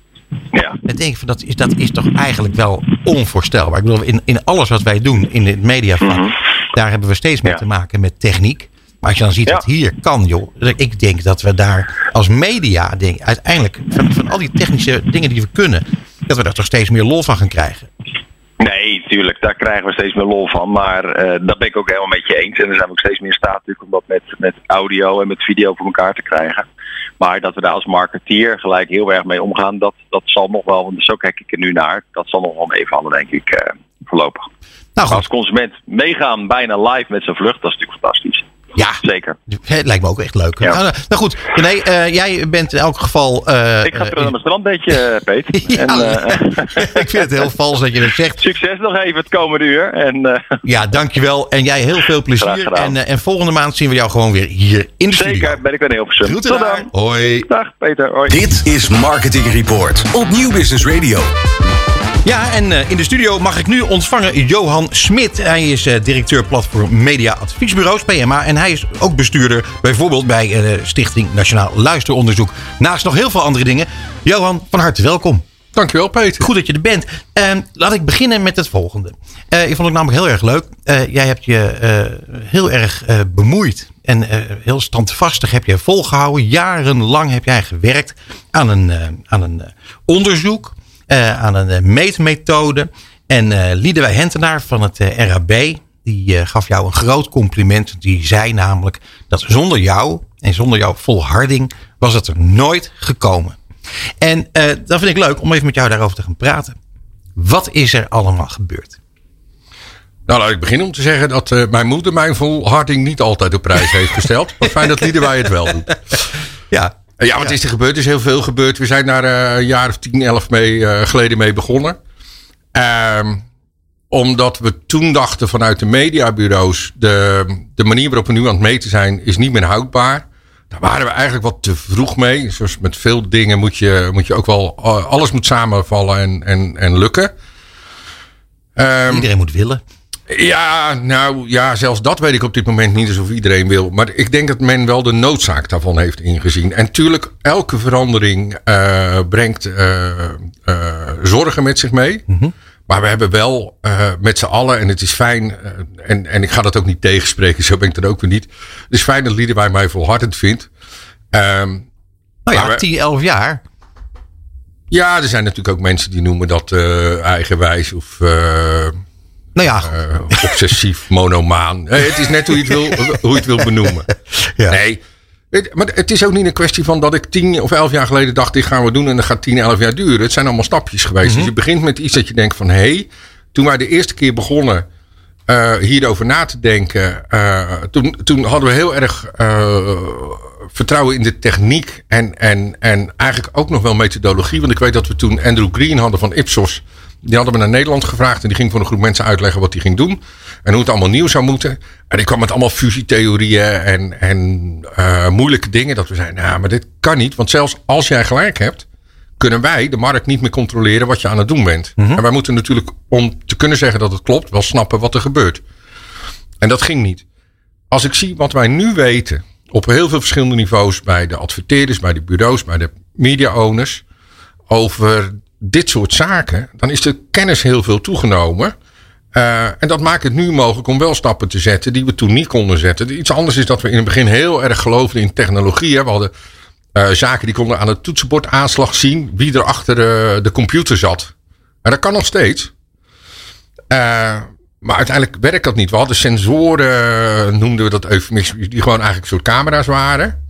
Ja. En denk van, dat is, dat is toch eigenlijk wel onvoorstelbaar. Ik bedoel, in, in alles wat wij doen in het mediavak, mm -hmm. daar hebben we steeds meer ja. te maken met techniek. Maar als je dan ziet ja. dat hier kan, joh. Ik denk dat we daar als media, denk, uiteindelijk, van, van al die technische dingen die we kunnen, dat we daar toch steeds meer lol van gaan krijgen. Nee, tuurlijk, daar krijgen we steeds meer lol van. Maar uh, dat ben ik ook helemaal met je eens. En er zijn we ook steeds meer in staat natuurlijk om dat met, met audio en met video voor elkaar te krijgen. Maar dat we daar als marketeer gelijk heel erg mee omgaan, dat, dat zal nog wel, want zo kijk ik er nu naar, dat zal nog wel meevallen, denk ik, uh, voorlopig. Nou, als consument meegaan bijna live met zijn vlucht, dat is natuurlijk fantastisch. Ja, zeker. Het lijkt me ook echt leuk. Ja. Nou, nou goed, nee, uh, jij bent in elk geval. Uh, ik ga terug naar mijn strandbeetje, Peet. ja, en, uh, ik vind het heel vals dat je dat zegt. Succes nog even het komende uur. En, ja, dankjewel. En jij heel veel plezier. En, en volgende maand zien we jou gewoon weer hier in de Zeker, studio. Zeker, ben ik weer heel veel Tot dan. Hoi. Dag, Peter. Hoi. Dit is Marketing Report op Nieuw Business Radio. Ja, en uh, in de studio mag ik nu ontvangen Johan Smit. Hij is uh, directeur platform Media Adviesbureaus, PMA. En hij is ook bestuurder bijvoorbeeld bij uh, Stichting Nationaal Luisteronderzoek. Naast nog heel veel andere dingen. Johan, van harte welkom. Dankjewel, Peter. Goed dat je er bent. Uh, laat ik beginnen met het volgende. Uh, ik vond het namelijk heel erg leuk. Uh, jij hebt je heel erg bemoeid en heel standvastig heb je volgehouden. Jarenlang heb jij gewerkt aan een, aan een onderzoek, aan een meetmethode. En uh, Liedewij Hentenaar van het RAB, die gaf jou een groot compliment. Die zei namelijk dat zonder jou en zonder jouw volharding was het er nooit gekomen. En uh, dat vind ik leuk om even met jou daarover te gaan praten. Wat is er allemaal gebeurd? Nou, laat ik beginnen om te zeggen dat uh, mijn moeder mijn volharding niet altijd op prijs heeft gesteld. Maar fijn dat Liedewij het wel doet. Ja. Uh, ja, wat is er gebeurd? Er is heel veel gebeurd. We zijn daar een jaar of tien, elf mee, geleden mee begonnen. Ehm, omdat we toen dachten vanuit de mediabureaus... De, de manier waarop we nu aan het meten zijn is niet meer houdbaar. Daar waren we eigenlijk wat te vroeg mee. Zoals met veel dingen moet je, moet je ook wel... Alles moet samenvallen en, en, en lukken. Um, iedereen moet willen. Ja, nou ja, zelfs dat weet ik op dit moment niet alsof iedereen wil. Maar ik denk dat men wel de noodzaak daarvan heeft ingezien. En tuurlijk, elke verandering uh, brengt uh, uh, zorgen met zich mee. Mm -hmm. Maar we hebben wel met z'n allen, en het is fijn, en, en ik ga dat ook niet tegenspreken, zo ben ik dat ook weer niet. Het is fijn dat Liedewij mij volhardend vindt. Um, nou ja, we, 10, 11 jaar. Ja, er zijn natuurlijk ook mensen die noemen dat eigenwijs of nou ja. Uh, obsessief, monomaan. het is net hoe je het wil, hoe je het wil benoemen. Ja. Nee, maar het is ook niet een kwestie van dat ik tien of elf jaar geleden dacht, dit gaan we doen en dat gaat tien, elf jaar duren. Het zijn allemaal stapjes geweest. Mm -hmm. Dus je begint met iets dat je denkt van, hé, hey, toen wij de eerste keer begonnen uh, hierover na te denken, uh, toen, toen hadden we heel erg vertrouwen in de techniek en, en, en eigenlijk ook nog wel methodologie. Want ik weet dat we toen Andrew Green hadden van Ipsos. Die hadden we naar Nederland gevraagd en die ging voor een groep mensen uitleggen wat hij ging doen. En hoe het allemaal nieuw zou moeten. En die kwam met allemaal fusietheorieën en, en uh, moeilijke dingen. Dat we zeiden, nou, maar dit kan niet. Want zelfs als jij gelijk hebt, kunnen wij de markt niet meer controleren wat je aan het doen bent. Mm -hmm. En wij moeten natuurlijk, om te kunnen zeggen dat het klopt, wel snappen wat er gebeurt. En dat ging niet. Als ik zie wat wij nu weten, op heel veel verschillende niveaus, bij de adverteerders, bij de bureaus, bij de media owners, over dit soort zaken, dan is de kennis heel veel toegenomen. Uh, en dat maakt het nu mogelijk om wel stappen te zetten die we toen niet konden zetten. Iets anders is dat we in het begin heel erg geloofden in technologie. Hè. We hadden uh, zaken die konden aan het toetsenbord aanslag zien wie er achter de, de computer zat. En dat kan nog steeds. Uh, maar uiteindelijk werkt dat niet. We hadden sensoren, noemden we dat eufemistisch, die gewoon eigenlijk soort camera's waren.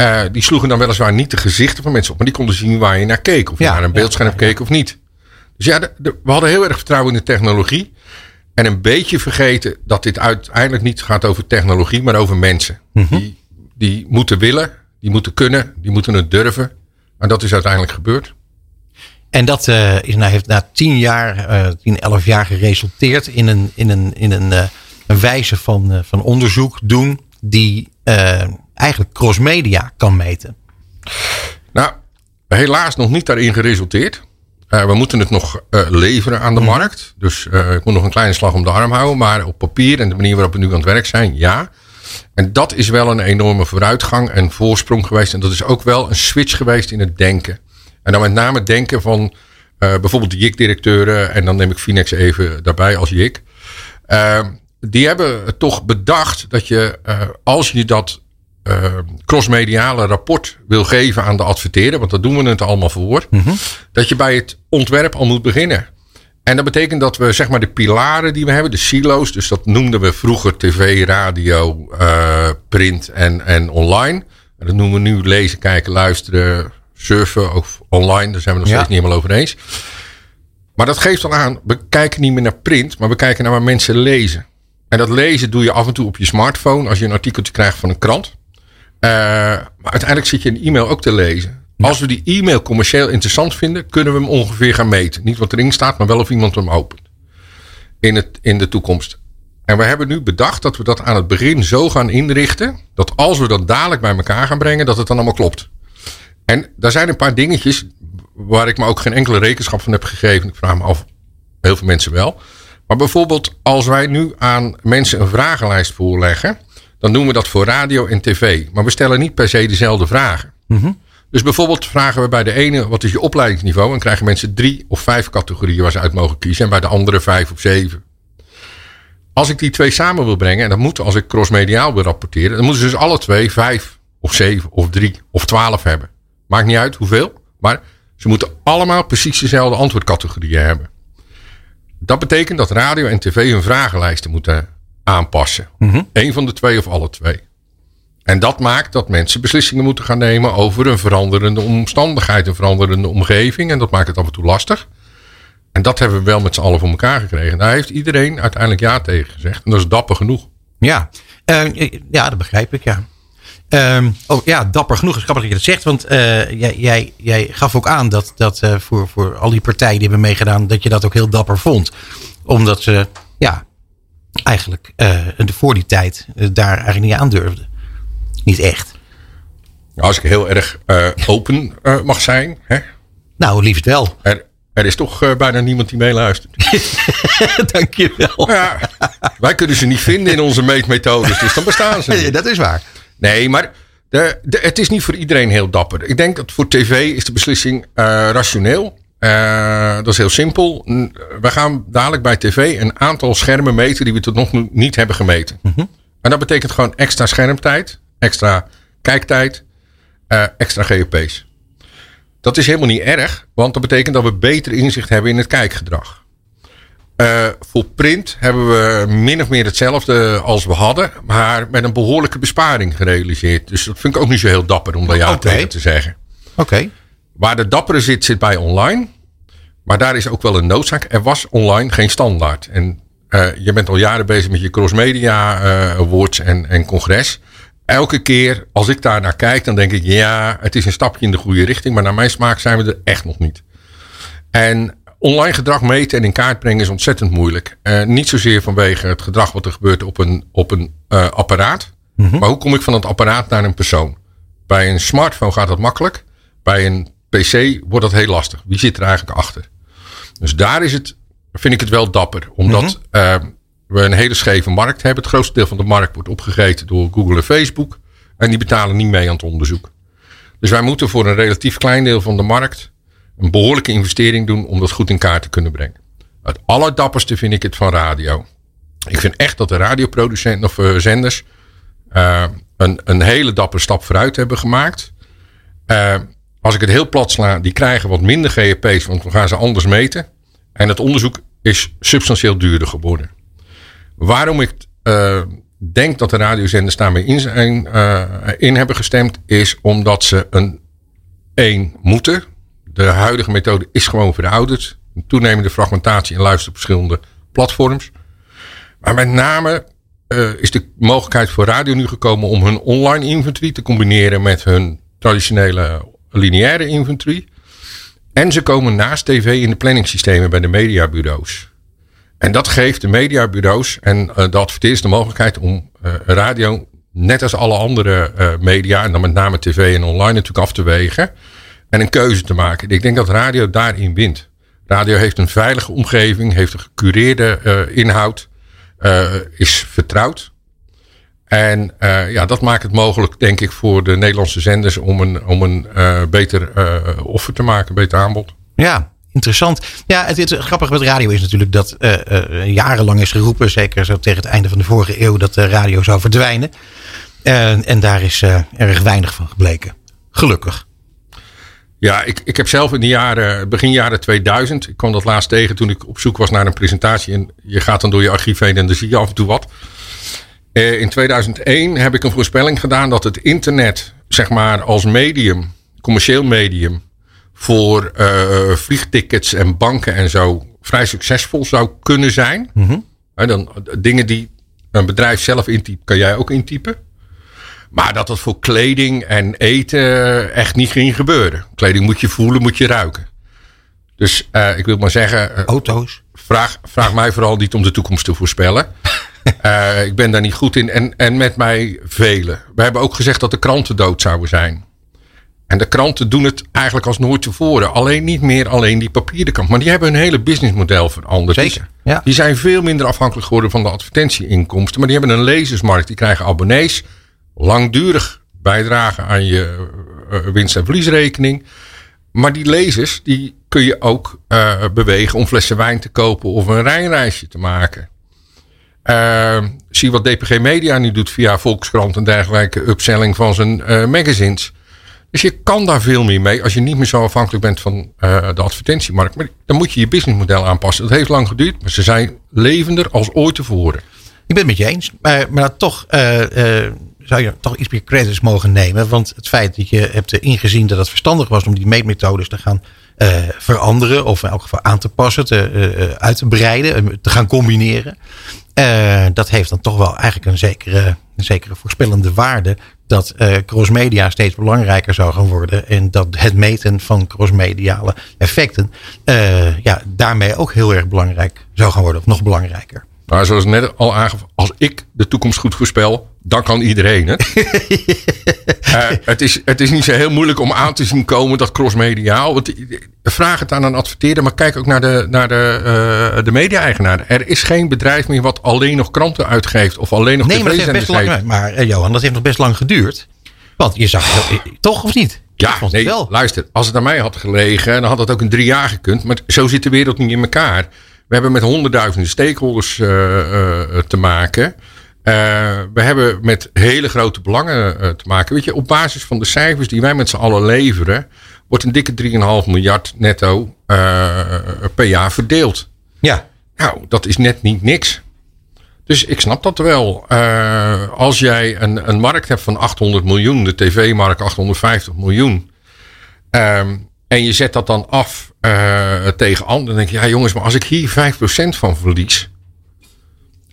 Uh, die sloegen dan weliswaar niet de gezichten van mensen op, maar die konden zien waar je naar keek. Of je ja, naar een beeldscherm ja, ja, keek of niet. Dus ja, de, de, we hadden heel erg vertrouwen in de technologie. En een beetje vergeten dat dit uiteindelijk niet gaat over technologie, maar over mensen. Mm -hmm. die, die moeten willen, die moeten kunnen, die moeten het durven. Maar dat is uiteindelijk gebeurd. En dat uh, is, nou, heeft na tien jaar, uh, tien, elf jaar geresulteerd in een, in een, in een, uh, een wijze van, van onderzoek doen die eigenlijk crossmedia kan meten. Nou, helaas nog niet daarin geresulteerd. we moeten het nog leveren aan de mm. markt. Dus ik moet nog een kleine slag om de arm houden. Maar op papier en de manier waarop we nu aan het werk zijn, ja. En dat is wel een enorme vooruitgang en voorsprong geweest. En dat is ook wel een switch geweest in het denken. En dan met name denken van bijvoorbeeld de JIC-directeuren. En dan neem ik Finex even daarbij als JIC. Uh, die hebben toch bedacht dat je, als je dat crossmediale rapport wil geven aan de adverteerder. Want dat doen we het allemaal voor. Mm -hmm. Dat je bij het ontwerp al moet beginnen. En dat betekent dat we zeg maar de pilaren die we hebben, de silo's. Dus dat noemden we vroeger tv, radio, print en, en online. En dat noemen we nu lezen, kijken, luisteren, surfen of online. Daar zijn we nog steeds ja. niet helemaal over eens. Maar dat geeft al aan, we kijken niet meer naar print, maar we kijken naar waar mensen lezen. En dat lezen doe je af en toe op je smartphone als je een artikeltje krijgt van een krant. Uh, maar uiteindelijk zit je een e-mail ook te lezen. Ja. Als we die e-mail commercieel interessant vinden, kunnen we hem ongeveer gaan meten. Niet wat erin staat, maar wel of iemand hem opent. In, het, in de toekomst. En we hebben nu bedacht dat we dat aan het begin zo gaan inrichten. Dat als we dat dadelijk bij elkaar gaan brengen, dat het dan allemaal klopt. En daar zijn een paar dingetjes waar ik me ook geen enkele rekenschap van heb gegeven. Ik vraag me af, heel veel mensen wel. Maar bijvoorbeeld als wij nu aan mensen een vragenlijst voorleggen. Dan doen we dat voor radio en tv. Maar we stellen niet per se dezelfde vragen. Mm -hmm. Dus bijvoorbeeld vragen we bij de ene wat is je opleidingsniveau. En krijgen mensen drie of vijf categorieën waar ze uit mogen kiezen. En bij de andere vijf of zeven. Als ik die twee samen wil brengen. En dat moet als ik crossmediaal wil rapporteren. Dan moeten ze dus alle twee vijf of zeven of drie of twaalf hebben. Maakt niet uit hoeveel. Maar ze moeten allemaal precies dezelfde antwoordcategorieën hebben. Dat betekent dat radio en tv hun vragenlijsten moeten aanpassen. Mm -hmm. Eén van de twee of alle twee. En dat maakt dat mensen beslissingen moeten gaan nemen over een veranderende omstandigheid, een veranderende omgeving. En dat maakt het af en toe lastig. En dat hebben we wel met z'n allen voor elkaar gekregen. Daar heeft iedereen uiteindelijk ja tegen gezegd. En dat is dapper genoeg. Ja, uh, ja dat begrijp ik, ja. Um, oh ja, dapper genoeg. Het is grappig dat je dat zegt. Want uh, jij, jij, jij, gaf ook aan dat, dat uh, voor, voor al die partijen die hebben meegedaan, dat je dat ook heel dapper vond. Omdat ze ja, eigenlijk uh, voor die tijd daar eigenlijk niet aan durfden. Niet echt. als ik heel erg open mag zijn. Hè? Nou, liefst wel. Er, er is toch bijna niemand die meeluistert. Dankjewel. Ja, wij kunnen ze niet vinden in onze meetmethodes, dus dan bestaan ze. Ja, dat is waar. Nee, maar de, de, het is niet voor iedereen heel dapper. Ik denk dat voor tv is de beslissing uh, rationeel. Uh, dat is heel simpel. We gaan dadelijk bij tv een aantal schermen meten die we tot nog niet hebben gemeten. Mm -hmm. En dat betekent gewoon extra schermtijd, extra kijktijd, uh, extra GOP's. Dat is helemaal niet erg, want dat betekent dat we beter inzicht hebben in het kijkgedrag. Uh, voor print hebben we min of meer hetzelfde als we hadden, maar met een behoorlijke besparing gerealiseerd. Dus dat vind ik ook niet zo heel dapper om daar ja okay. tegen te zeggen. Oké. Waar de dappere zit, zit bij online. Maar daar is ook wel een noodzaak. Er was online geen standaard. En uh, je bent al jaren bezig met je crossmedia uh, awards en, en congres. Elke keer als ik daar naar kijk, dan denk ik, ja, het is een stapje in de goede richting. Maar naar mijn smaak zijn we er echt nog niet. En online gedrag meten en in kaart brengen is ontzettend moeilijk. Uh, niet zozeer vanwege het gedrag wat er gebeurt op een, op een uh, apparaat. Mm -hmm. Maar hoe kom ik van het apparaat naar een persoon? Bij een smartphone gaat dat makkelijk. Bij een PC wordt dat heel lastig. Wie zit er eigenlijk achter? Dus daar is het, vind ik het wel dapper. Omdat mm -hmm. uh, we een hele scheve markt hebben. Het grootste deel van de markt wordt opgegeten door Google en Facebook. En die betalen niet mee aan het onderzoek. Dus wij moeten voor een relatief klein deel van de markt een behoorlijke investering doen om dat goed in kaart te kunnen brengen. Het allerdapperste vind ik het van radio. Ik vind echt dat de radioproducenten of uh, zenders uh, een, een hele dappere stap vooruit hebben gemaakt. Uh, als ik het heel plat sla, die krijgen wat minder GEP's, want we gaan ze anders meten. En het onderzoek is substantieel duurder geworden. Waarom ik denk dat de radiozenders daarmee in, zijn, in hebben gestemd, is omdat ze een één moeten de huidige methode is gewoon verouderd. Een toenemende fragmentatie en luister op verschillende platforms. Maar met name uh, is de mogelijkheid voor radio nu gekomen om hun online inventory te combineren met hun traditionele lineaire inventory. En ze komen naast tv in de planningssystemen bij de mediabureaus. En dat geeft de mediabureaus en uh, de adverteerders de mogelijkheid om uh, radio, net als alle andere media, en dan met name tv en online natuurlijk af te wegen en een keuze te maken. Ik denk dat radio daarin wint. Radio heeft een veilige omgeving, heeft een gecureerde inhoud, is vertrouwd. En uh, ja, dat maakt het mogelijk, denk ik, voor de Nederlandse zenders om een, om een beter offer te maken, een beter aanbod. Ja, interessant. Ja, het, het grappige met radio is natuurlijk dat jarenlang is geroepen, zeker zo tegen het einde van de vorige eeuw, dat de radio zou verdwijnen. en daar is erg weinig van gebleken. Gelukkig. Ja, ik, ik heb zelf in de jaren, begin jaren 2000, ik kwam dat laatst tegen toen ik op zoek was naar een presentatie. En je gaat dan door je archief heen en dan zie je af en toe wat. Uh, in 2001 heb ik een voorspelling gedaan dat het internet, zeg maar als medium, commercieel medium, voor uh, vliegtickets en banken en zo vrij succesvol zou kunnen zijn. Mm -hmm. dan, dingen die een bedrijf zelf intypt, kan jij ook intypen. Maar dat dat voor kleding en eten echt niet ging gebeuren. Kleding moet je voelen, moet je ruiken. Dus ik wil maar zeggen. Auto's? Vraag, vraag mij vooral niet om de toekomst te voorspellen. Uh, ik ben daar niet goed in. En, en met mij velen. We hebben ook gezegd dat de kranten dood zouden zijn. En de kranten doen het eigenlijk als nooit tevoren. Alleen niet meer alleen die papieren krant. Maar die hebben hun hele businessmodel veranderd. Zeker. Ja. Die zijn veel minder afhankelijk geworden van de advertentieinkomsten. Maar die hebben een lezersmarkt. Die krijgen abonnees langdurig bijdragen aan je uh, winst- en verliesrekening. Maar die lezers, die kun je ook uh, bewegen om flessen wijn te kopen of een Rijnreisje te maken. Uh, zie wat DPG Media nu doet via Volkskrant en dergelijke upselling van zijn magazines. Dus je kan daar veel meer mee als je niet meer zo afhankelijk bent van de advertentiemarkt. Maar dan moet je je businessmodel aanpassen. Dat heeft lang geduurd, maar ze zijn levender als ooit tevoren. Ik ben het met je eens. Maar, maar toch zou je toch iets meer credits mogen nemen. Want het feit dat je hebt ingezien dat het verstandig was om die meetmethodes te gaan veranderen. Of in elk geval aan te passen, te, uit te breiden, te gaan combineren. Uh, dat heeft dan toch wel eigenlijk een zekere, een zekere voorspellende waarde. Dat crossmedia steeds belangrijker zou gaan worden. En dat het meten van crossmediale effecten ja, daarmee ook heel erg belangrijk zou gaan worden. Of nog belangrijker. Maar zoals net al aangaf, als ik de toekomst goed voorspel, dan kan iedereen. Hè? uh, het, is, het is niet zo heel moeilijk om aan te zien komen dat crossmediaal. Want vraag het aan een adverteerder, maar kijk ook naar de, naar de, uh, de media-eigenaar. Er is geen bedrijf meer wat alleen nog kranten uitgeeft of alleen nog nee, maar dat best lang, Maar Johan, dat heeft nog best lang geduurd. Want je zag toch of niet? Ja, nee, wel. luister, als het aan mij had gelegen, dan had het ook in drie jaar gekund. Maar zo zit de wereld niet in elkaar. We hebben met honderdduizenden stakeholders uh, uh, te maken. We hebben met hele grote belangen te maken. Weet je, op basis van de cijfers die wij met z'n allen leveren, wordt een dikke 3,5 miljard netto per jaar verdeeld. Ja. Nou, dat is net niet niks. Dus ik snap dat wel. Uh, als jij een, een markt hebt van 800 miljoen, de tv-markt 850 miljoen. Um, en je zet dat dan af uh, tegen anderen. Dan denk je, ja jongens, maar als ik hier 5% van verlies.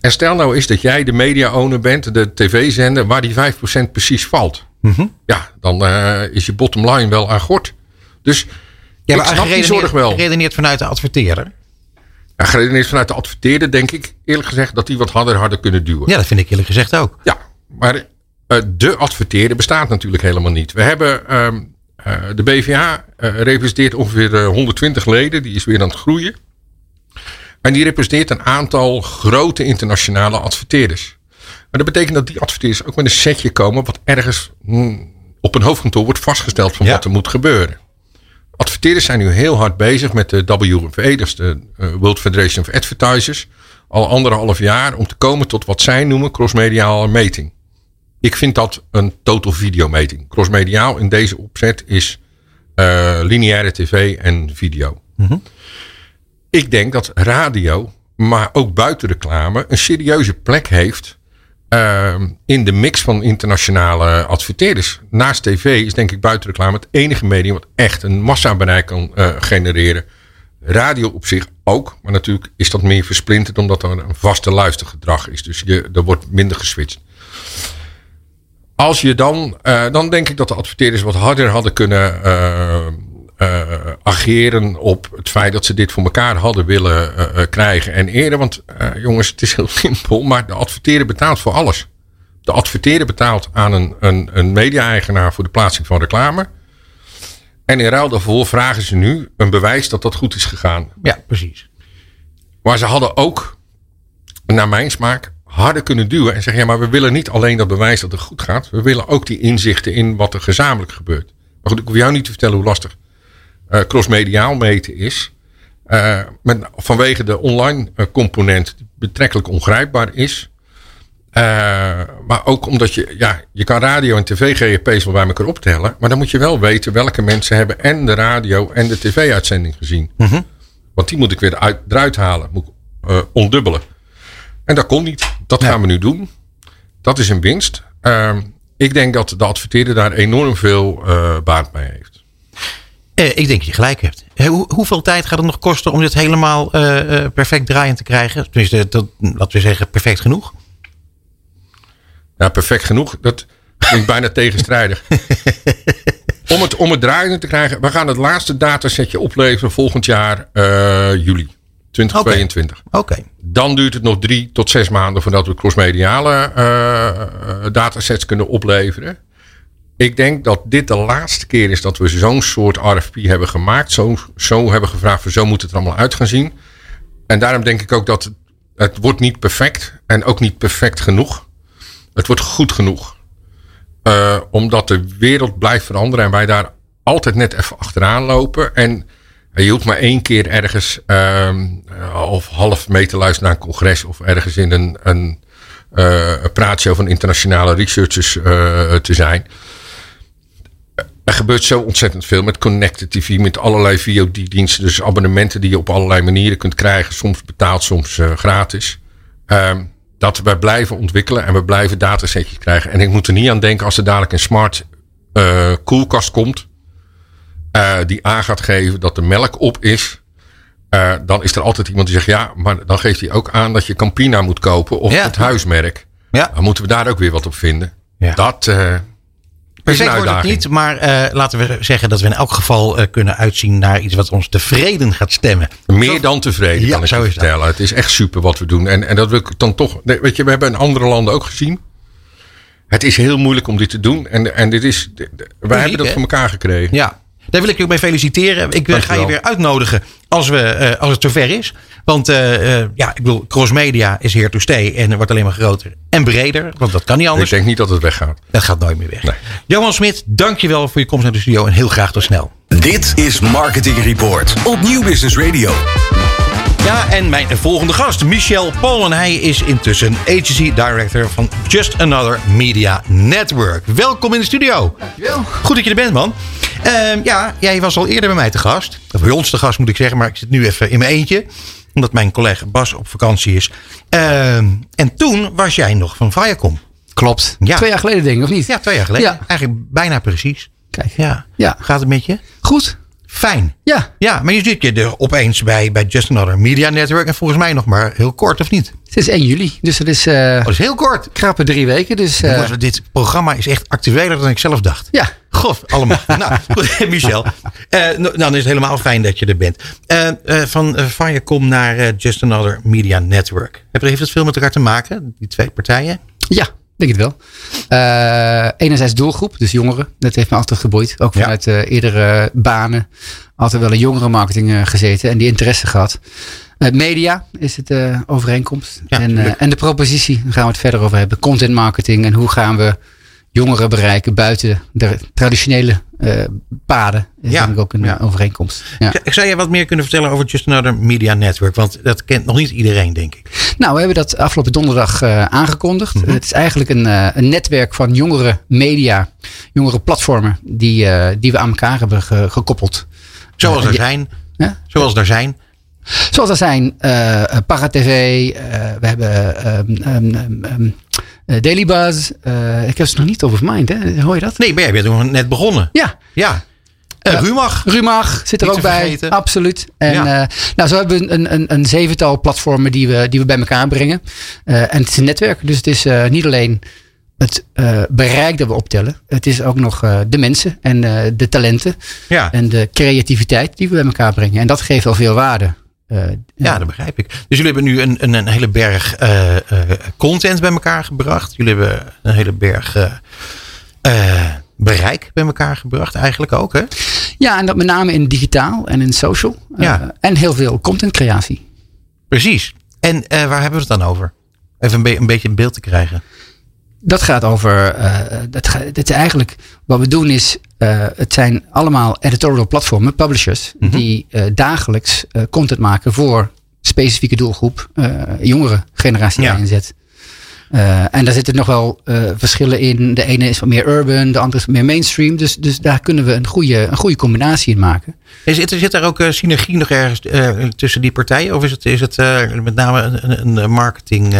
En stel nou eens dat jij de media-owner bent, de tv-zender, waar die 5% precies valt. Mm -hmm. Ja, dan uh, is je bottom line wel aan gort. Dus ja, maar ik snap die zorg wel. redeneert vanuit de adverteerder. Ja, geredeneerd vanuit de adverteerder denk ik eerlijk gezegd dat die wat harder hadden kunnen duwen. Ja, dat vind ik eerlijk gezegd ook. Ja, maar uh, de adverteerder bestaat natuurlijk helemaal niet. We hebben uh, uh, de BVA representeert ongeveer 120 leden, die is weer aan het groeien. En die representeert een aantal grote internationale adverteerders. Maar dat betekent dat die adverteerders ook met een setje komen wat ergens mm, op een hoofdkantoor wordt vastgesteld van ja. wat er moet gebeuren. Adverteerders zijn nu heel hard bezig met de WFA, dat is de eh, World Federation of Advertisers, al anderhalf jaar om te komen tot wat zij noemen crossmediale meting. Ik vind dat een total video meting. Crossmediaal in deze opzet is uh, lineaire tv en video. Mm -hmm. Ik denk dat radio, maar ook buitenreclame, een serieuze plek heeft uh, in de mix van internationale adverteerders. Naast tv is denk ik buitenreclame het enige medium wat echt een massabereik kan uh, genereren. Radio op zich ook, maar natuurlijk is dat meer versplinterd omdat er een vaste luistergedrag is. Dus je, er wordt minder geswitcht. Als je dan, uh, dan denk ik dat de adverteerders wat harder hadden kunnen uh, ageren op het feit dat ze dit voor elkaar hadden willen uh, krijgen. En eerder, want jongens, het is heel simpel, maar de adverteerder betaalt voor alles. De adverteerder betaalt aan een, een, een media-eigenaar voor de plaatsing van reclame. En in ruil daarvoor vragen ze nu een bewijs dat dat goed is gegaan. Ja, precies. Maar ze hadden ook, naar mijn smaak, harder kunnen duwen en zeggen: ja, maar we willen niet alleen dat bewijs dat het goed gaat. We willen ook die inzichten in wat er gezamenlijk gebeurt. Maar goed, ik hoef jou niet te vertellen hoe lastig crossmediaal meten is. Uh, met, vanwege de online uh, component die betrekkelijk ongrijpbaar is. maar ook omdat je, ja, je kan radio en tv GEP's wel bij elkaar optellen. Maar dan moet je wel weten welke mensen hebben en de radio en de tv-uitzending gezien. Mm -hmm. Want die moet ik weer uit, eruit halen, moet ondubbelen. En dat kon niet. Dat Ja. gaan we nu doen. Dat is een winst. Ehm, ik denk dat de adverteerder daar enorm veel uh, baat bij heeft. Eh, ik denk dat je gelijk hebt. Hoe, hoeveel tijd gaat het nog kosten om dit helemaal eh, eh, perfect draaiend te krijgen? Tenminste, dat, laten we zeggen, perfect genoeg. Ja, perfect genoeg. Dat klinkt bijna tegenstrijdig. Om het, om het draaiende te krijgen. We gaan het laatste datasetje opleveren volgend jaar juli 2022. Oké. Dan duurt het nog drie tot zes maanden voordat we crossmediale eh, datasets kunnen opleveren. Ik denk dat dit de laatste keer is dat we zo'n soort RFP hebben gemaakt. Zo, zo hebben gevraagd, van zo moet het er allemaal uit gaan zien. En daarom denk ik ook dat het, wordt niet perfect en ook niet perfect genoeg. Het wordt goed genoeg. Eh, omdat de wereld blijft veranderen en wij daar altijd net even achteraan lopen. En je hoeft maar één keer ergens ehm, of half mee te luisteren naar een congres of ergens in een, een, van internationale researchers uh, te zijn. Er gebeurt zo ontzettend veel met Connected TV, met allerlei VOD-diensten. Dus abonnementen die je op allerlei manieren kunt krijgen. Soms betaald, soms uh, gratis. Um, dat we blijven ontwikkelen en we blijven datasetjes krijgen. En ik moet er niet aan denken als er dadelijk een smart uh, koelkast komt. Uh, die aan gaat geven dat de melk op is. Uh, dan is er altijd iemand die zegt ja, maar dan geeft hij ook aan dat je Campina moet kopen of Ja. het huismerk. Ja. Dan moeten we daar ook weer wat op vinden. Ja. Dat uh, Perfect wordt het niet, maar eh, laten we zeggen dat we in elk geval eh, kunnen uitzien naar iets wat ons tevreden gaat stemmen. Meer dan tevreden, Ja, kan ik zo je dat. vertellen. Het is echt super wat we doen. En, en dat wil ik dan toch. nee, Weet je, we hebben in andere landen ook gezien. Het is heel moeilijk om dit te doen. En, en dit is. Wij hebben dat hè? voor elkaar gekregen. Ja, daar wil ik je ook mee feliciteren. Ik eh, ga je weer uitnodigen als, we, eh, als het zover is. Want eh, eh, ja, ik bedoel, crossmedia is here to stay en wordt alleen maar groter en breder. Want dat kan niet Ik anders. denk niet dat het weggaat. Dat gaat nooit meer weg. Nee. Johan Smit, dankjewel voor je komst naar de studio en heel graag tot snel. Dit is Marketing Report op Nieuw Business Radio. Ja, en mijn volgende gast, Michel Polen. Hij is intussen agency director van Just Another Media Network. Welkom in de studio. Dankjewel. Goed dat je er bent, man. Ehm, ja, jij was al eerder bij mij te gast. Of bij ons te gast moet ik zeggen, maar ik zit nu even in mijn eentje. Omdat mijn collega Bas op vakantie is. Ehm, en toen was jij nog van Viacom. Klopt. Ja. Twee jaar geleden denk ik, of niet? Ja, twee jaar geleden. Ja. Eigenlijk bijna precies. Kijk. Ja. Ja. Gaat het met je? Goed. Fijn. Ja. Ja, maar je zit je er opeens bij, bij Just Another Media Network. En volgens mij nog maar heel kort, of niet? Het is 1 juli, dus dat is eh Oh, dat is heel kort. krappe drie weken. Dus eh, Jongens, dit programma is echt actueler dan ik zelf dacht. ja. God, allemaal. nou, goed, Michel. eh, nou, dan is het helemaal fijn dat je er bent. Eh, eh, van uh, Viacom naar eh, Just Another Media Network. Heeft het veel met elkaar te maken, die twee partijen? Ja, denk het wel. Eh, enerzijds doelgroep, dus jongeren. Dat heeft me altijd geboeid. Ook Ja. vanuit eh, eerdere banen. Altijd wel in jongerenmarketing eh, gezeten en die interesse gehad. Eh, media is het overeenkomst. Ja, en, en de propositie, daar gaan we het verder over hebben. Content marketing en hoe gaan we jongeren bereiken buiten de traditionele eh, paden. Is Ja, ik ook een ja. eh, overeenkomst. Ja. Ik Zou je wat meer kunnen vertellen over Just Another Media Network? Want dat kent nog niet iedereen, denk ik. Nou, we hebben dat afgelopen donderdag eh, aangekondigd. Mhm. Het is eigenlijk een, een netwerk van jongere media, jongere platformen die, die we aan elkaar hebben ge- gekoppeld. Zoals er zijn. Ja? Zoals er zijn. Zoals er zijn Paratv, we hebben ehm, eh, Daily Buzz. eh, ik heb ze nog niet over mind, hè? hoor je dat? Nee, maar jij bent nog net begonnen. Ja, Ja. Eh Ja. Rumach. Rumach zit er Niet ook bij. vergeten. Absoluut. En Ja. eh, nou, zo hebben we een, een, een zevental platformen die we, die we bij elkaar brengen. Eh, en het is een netwerk. Dus het is eh, niet alleen het eh, bereik dat we optellen. Het is ook nog eh, de mensen en eh, de talenten. Ja. En de creativiteit die we bij elkaar brengen. En dat geeft al veel waarde. Eh, Ja, dat begrijp ik. Dus jullie hebben nu een, een, een hele berg eh, eh, content bij elkaar gebracht. Jullie hebben een hele berg bereik bij elkaar gebracht, eigenlijk ook, hè? Ja, en dat met name in digitaal en in social. Ja. en heel veel contentcreatie. Precies. En waar hebben we het dan over? Even een, be- een beetje een beeld te krijgen. Dat gaat over. eh dat, ga- dat is eigenlijk. Wat we doen is. eh, het zijn allemaal editorial platformen, publishers. die eh, dagelijks content maken voor specifieke doelgroep. jongere generatie Ja. inzet. En daar zitten nog wel verschillen in. De ene is wat meer urban, de andere is wat meer mainstream. Dus, dus daar kunnen we een goede, een goede combinatie in maken. Is, zit, zit daar ook synergie nog ergens tussen die partijen? Of is het, is het met name een, een, een marketing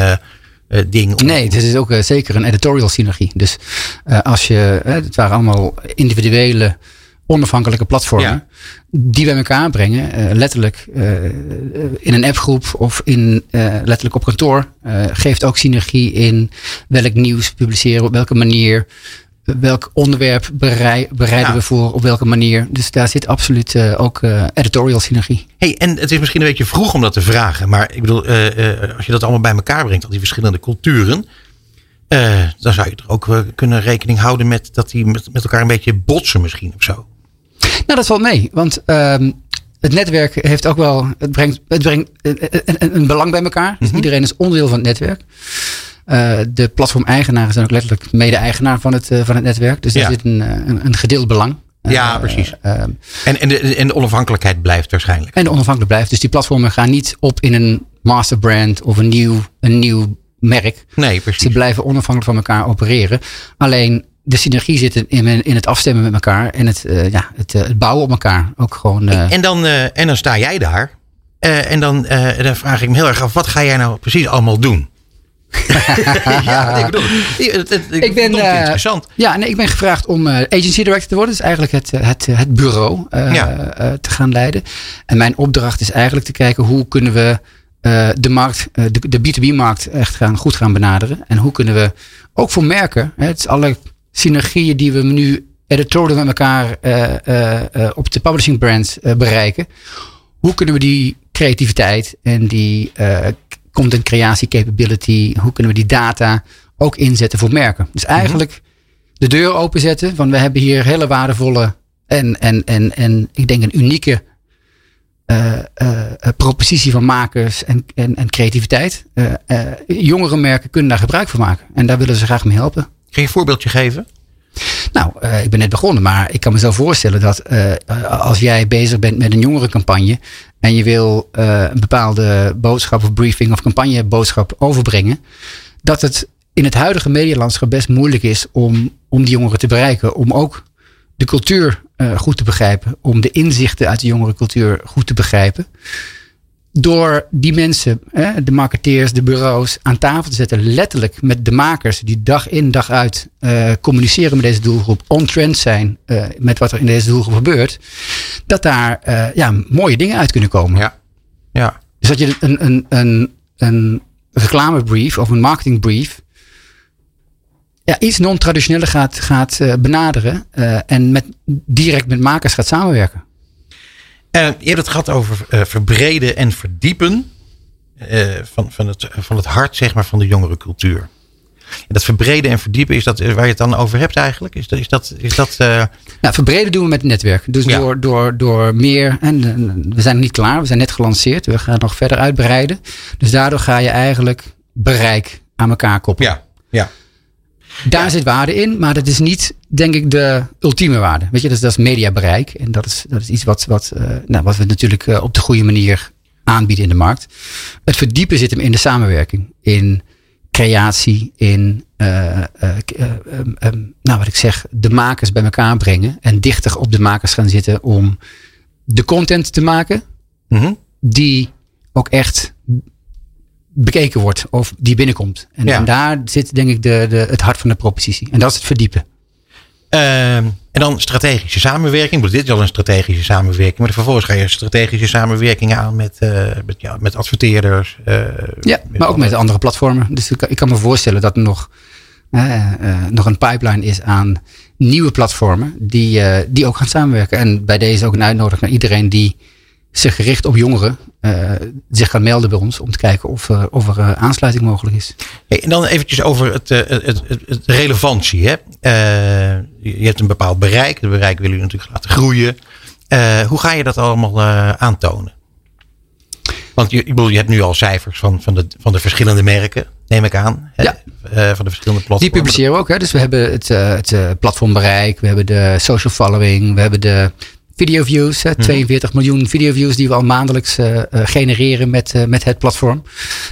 eh, ding? Nee, het is ook eh, zeker een editorial synergie. Dus eh, als je, het waren allemaal individuele, onafhankelijke platformen. Ja. Die bij elkaar brengen, letterlijk in een appgroep of in, letterlijk op kantoor. geeft ook synergie in welk nieuws publiceren, op welke manier. Welk onderwerp berei- bereiden Ja. we voor, op welke manier. Dus daar zit absoluut eh, ook eh, editorial synergie. Hey, en het is misschien een beetje vroeg om dat te vragen. Maar ik bedoel, eh, als je dat allemaal bij elkaar brengt, al die verschillende culturen. dan zou je er ook kunnen rekening houden met dat die met, met elkaar een beetje botsen misschien of zo. Nou, dat valt mee. Want ehm, het netwerk heeft ook wel. Het brengt, het brengt een, een, een belang bij elkaar. Dus iedereen is onderdeel van het netwerk. Eh, de platform-eigenaren zijn ook letterlijk mede-eigenaar van het, eh, van het netwerk. Dus Ja. er zit een, eh, een, een gedeeld belang. Ja, precies. ehm, En, en, de, en de onafhankelijkheid blijft waarschijnlijk. en de onafhankelijk blijft. Dus die platformen gaan niet op in een masterbrand of een nieuw, een nieuw merk. Nee, Ze precies. blijven onafhankelijk van elkaar opereren. Alleen de synergie zit in, in het afstemmen met elkaar en het, ja, het, het bouwen op elkaar. Ook gewoon. En dan, en dan sta jij daar. En dan, dan vraag ik me heel erg af, wat ga jij nou precies allemaal doen? ja, ik bedoel, het, het, het, Ik ben, eh, interessant. Ja, nee, ik ben gevraagd om eh, agency director te worden. Dus eigenlijk het, eh, het, het bureau Ja. te gaan leiden. En mijn opdracht is eigenlijk te kijken hoe kunnen we de markt, de, de B2B-markt echt gaan, goed gaan benaderen. En hoe kunnen we ook voor merken, hè, het is alle synergieën die we nu editorial met elkaar op de publishing brands bereiken. Hoe kunnen we die creativiteit en die content creatie capability, hoe kunnen we die data ook inzetten voor merken? Dus eigenlijk de deur openzetten van we hebben hier hele waardevolle en, en, en, en ik denk een unieke eh, propositie van makers en, en, en creativiteit. Eh, jongere merken kunnen daar gebruik van maken en daar willen ze graag mee helpen. Kun je een voorbeeldje geven? Nou, ik ben net begonnen, maar ik kan me zo voorstellen dat als jij bezig bent met een jongerencampagne en je wil uh, een bepaalde boodschap of briefing of campagneboodschap overbrengen, dat het in het huidige medialandschap best moeilijk is om, om die jongeren te bereiken. Om ook de cultuur uh, goed te begrijpen, om de inzichten uit de jongerencultuur goed te begrijpen door die mensen, de marketeers, de bureaus, aan tafel te zetten. Letterlijk met de makers die dag in dag uit uh, communiceren met deze doelgroep. On-trend zijn uh, met wat er in deze doelgroep gebeurt. Dat daar uh, ja, mooie dingen uit kunnen komen. Ja. ja. Dus dat je een, een, een, een reclamebrief of een marketingbrief. Ja, iets non-traditioneler gaat, gaat benaderen. en met, direct met makers gaat samenwerken. Je hebt het gehad over uh, verbreden en verdiepen uh, van, van, het, van het hart zeg maar, van de jongere cultuur. En dat verbreden en verdiepen, is dat waar je het dan over hebt eigenlijk? Is dat, is dat, is dat, nou, verbreden doen we met het netwerk. Dus ja. door, door, door meer, en we zijn nog niet klaar, we zijn net gelanceerd, we gaan nog verder uitbreiden. Dus daardoor ga je eigenlijk bereik aan elkaar koppelen. Ja, ja. Daar ja. zit waarde in, maar dat is niet, denk ik, de ultieme waarde. Weet je, dat is, dat is mediabereik. En dat is, dat is iets wat, wat, uh, nou, wat we natuurlijk uh, op de goede manier aanbieden in de markt. Het verdiepen zit hem in de samenwerking. In creatie, in, uh, um, um, nou wat ik zeg, de makers bij elkaar brengen. En dichter op de makers gaan zitten om de content te maken. Mm -hmm. Die ook echt bekeken wordt of die binnenkomt. En, Ja. en daar zit denk ik de, de, het hart van de propositie. En dat is het verdiepen. Ehm, en dan strategische samenwerking. Dit is al een strategische samenwerking. Maar vervolgens ga je strategische samenwerkingen aan met, eh, met, ja, met adverteerders. eh, Ja, maar ook met andere platformen. Dus ik, ik kan me voorstellen dat er nog, eh, nog een pipeline is aan nieuwe platformen die, die ook gaan samenwerken. En bij deze ook een uitnodiging naar iedereen die zich gericht op jongeren eh, zich kan melden bij ons om te kijken of, er- of er eh, aansluiting mogelijk is. Hey, en dan eventjes over het, eh, het, het, relevantie. Hè? Eh, je hebt een bepaald bereik. Het bereik willen jullie natuurlijk laten groeien. Eh, hoe ga je dat allemaal eh, aantonen? Want je, ik bedoel, je hebt nu al cijfers van, van, de, van de verschillende merken, neem ik aan. Hè? Ja. Eh, van de verschillende platforms. Die publiceren we ook. Hè? Dus we hebben het, eh, het eh, platformbereik, we hebben de social following, we hebben de video views. Hè? 42 miljoen video views die we al maandelijks eh, eh, genereren met, eh, met het platform.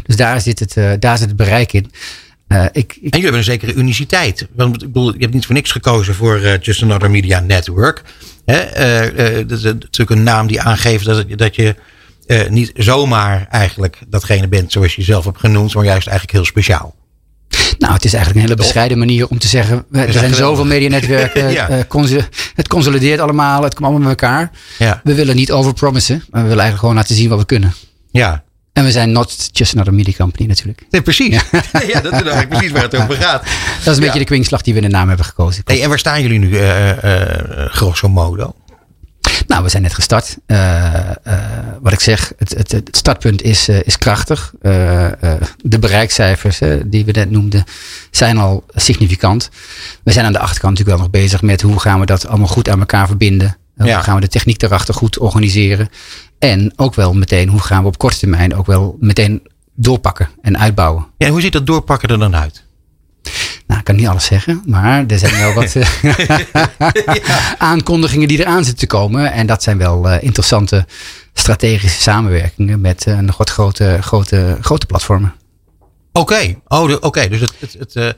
Dus daar zit het, daar zit het bereik in. Ik, ik, En jullie hebben een zekere uniciteit. Want ik bedoel, je hebt niet voor niks gekozen voor Just Another Media Network. Hè? Dat is natuurlijk een naam die aangeeft dat, het- dat je niet zomaar eigenlijk datgene bent zoals je jezelf hebt genoemd, maar juist eigenlijk heel speciaal. Nou, het is eigenlijk een hele bescheiden manier om te zeggen. Er zijn zoveel medianetwerken. Ja. eh, het consolideert allemaal. Het komt allemaal bij elkaar. Ja, We willen niet overpromissen. Maar we willen eigenlijk gewoon laten zien wat we kunnen. ja. En we zijn not just another media company natuurlijk. Nee, precies. Ja. dat is nou eigenlijk precies waar het over gaat. Dat is een Ja. beetje de kwinkslag die we in de naam hebben gekozen. Hey, en waar staan jullie nu eh, grosso modo? Nou, we zijn net gestart. Eh, eh, wat ik zeg, het, het, het startpunt is, eh, is krachtig. De bereikcijfers die we net noemden zijn al significant. We zijn aan de achterkant natuurlijk wel nog bezig met hoe gaan we dat allemaal goed aan elkaar verbinden. Ja. Hoe gaan we de techniek daarachter goed organiseren. En ook wel meteen, hoe gaan we op korte termijn ook wel meteen doorpakken en uitbouwen. Ja, en hoe ziet dat doorpakken er dan uit? Nou, ik kan niet alles zeggen, maar er zijn wel wat eh, aankondigingen die eraan zitten te komen. En dat zijn wel eh, interessante strategische samenwerkingen met eh, nog wat grote, grote, grote platformen. Oké, oh, oké. dus het, het, het,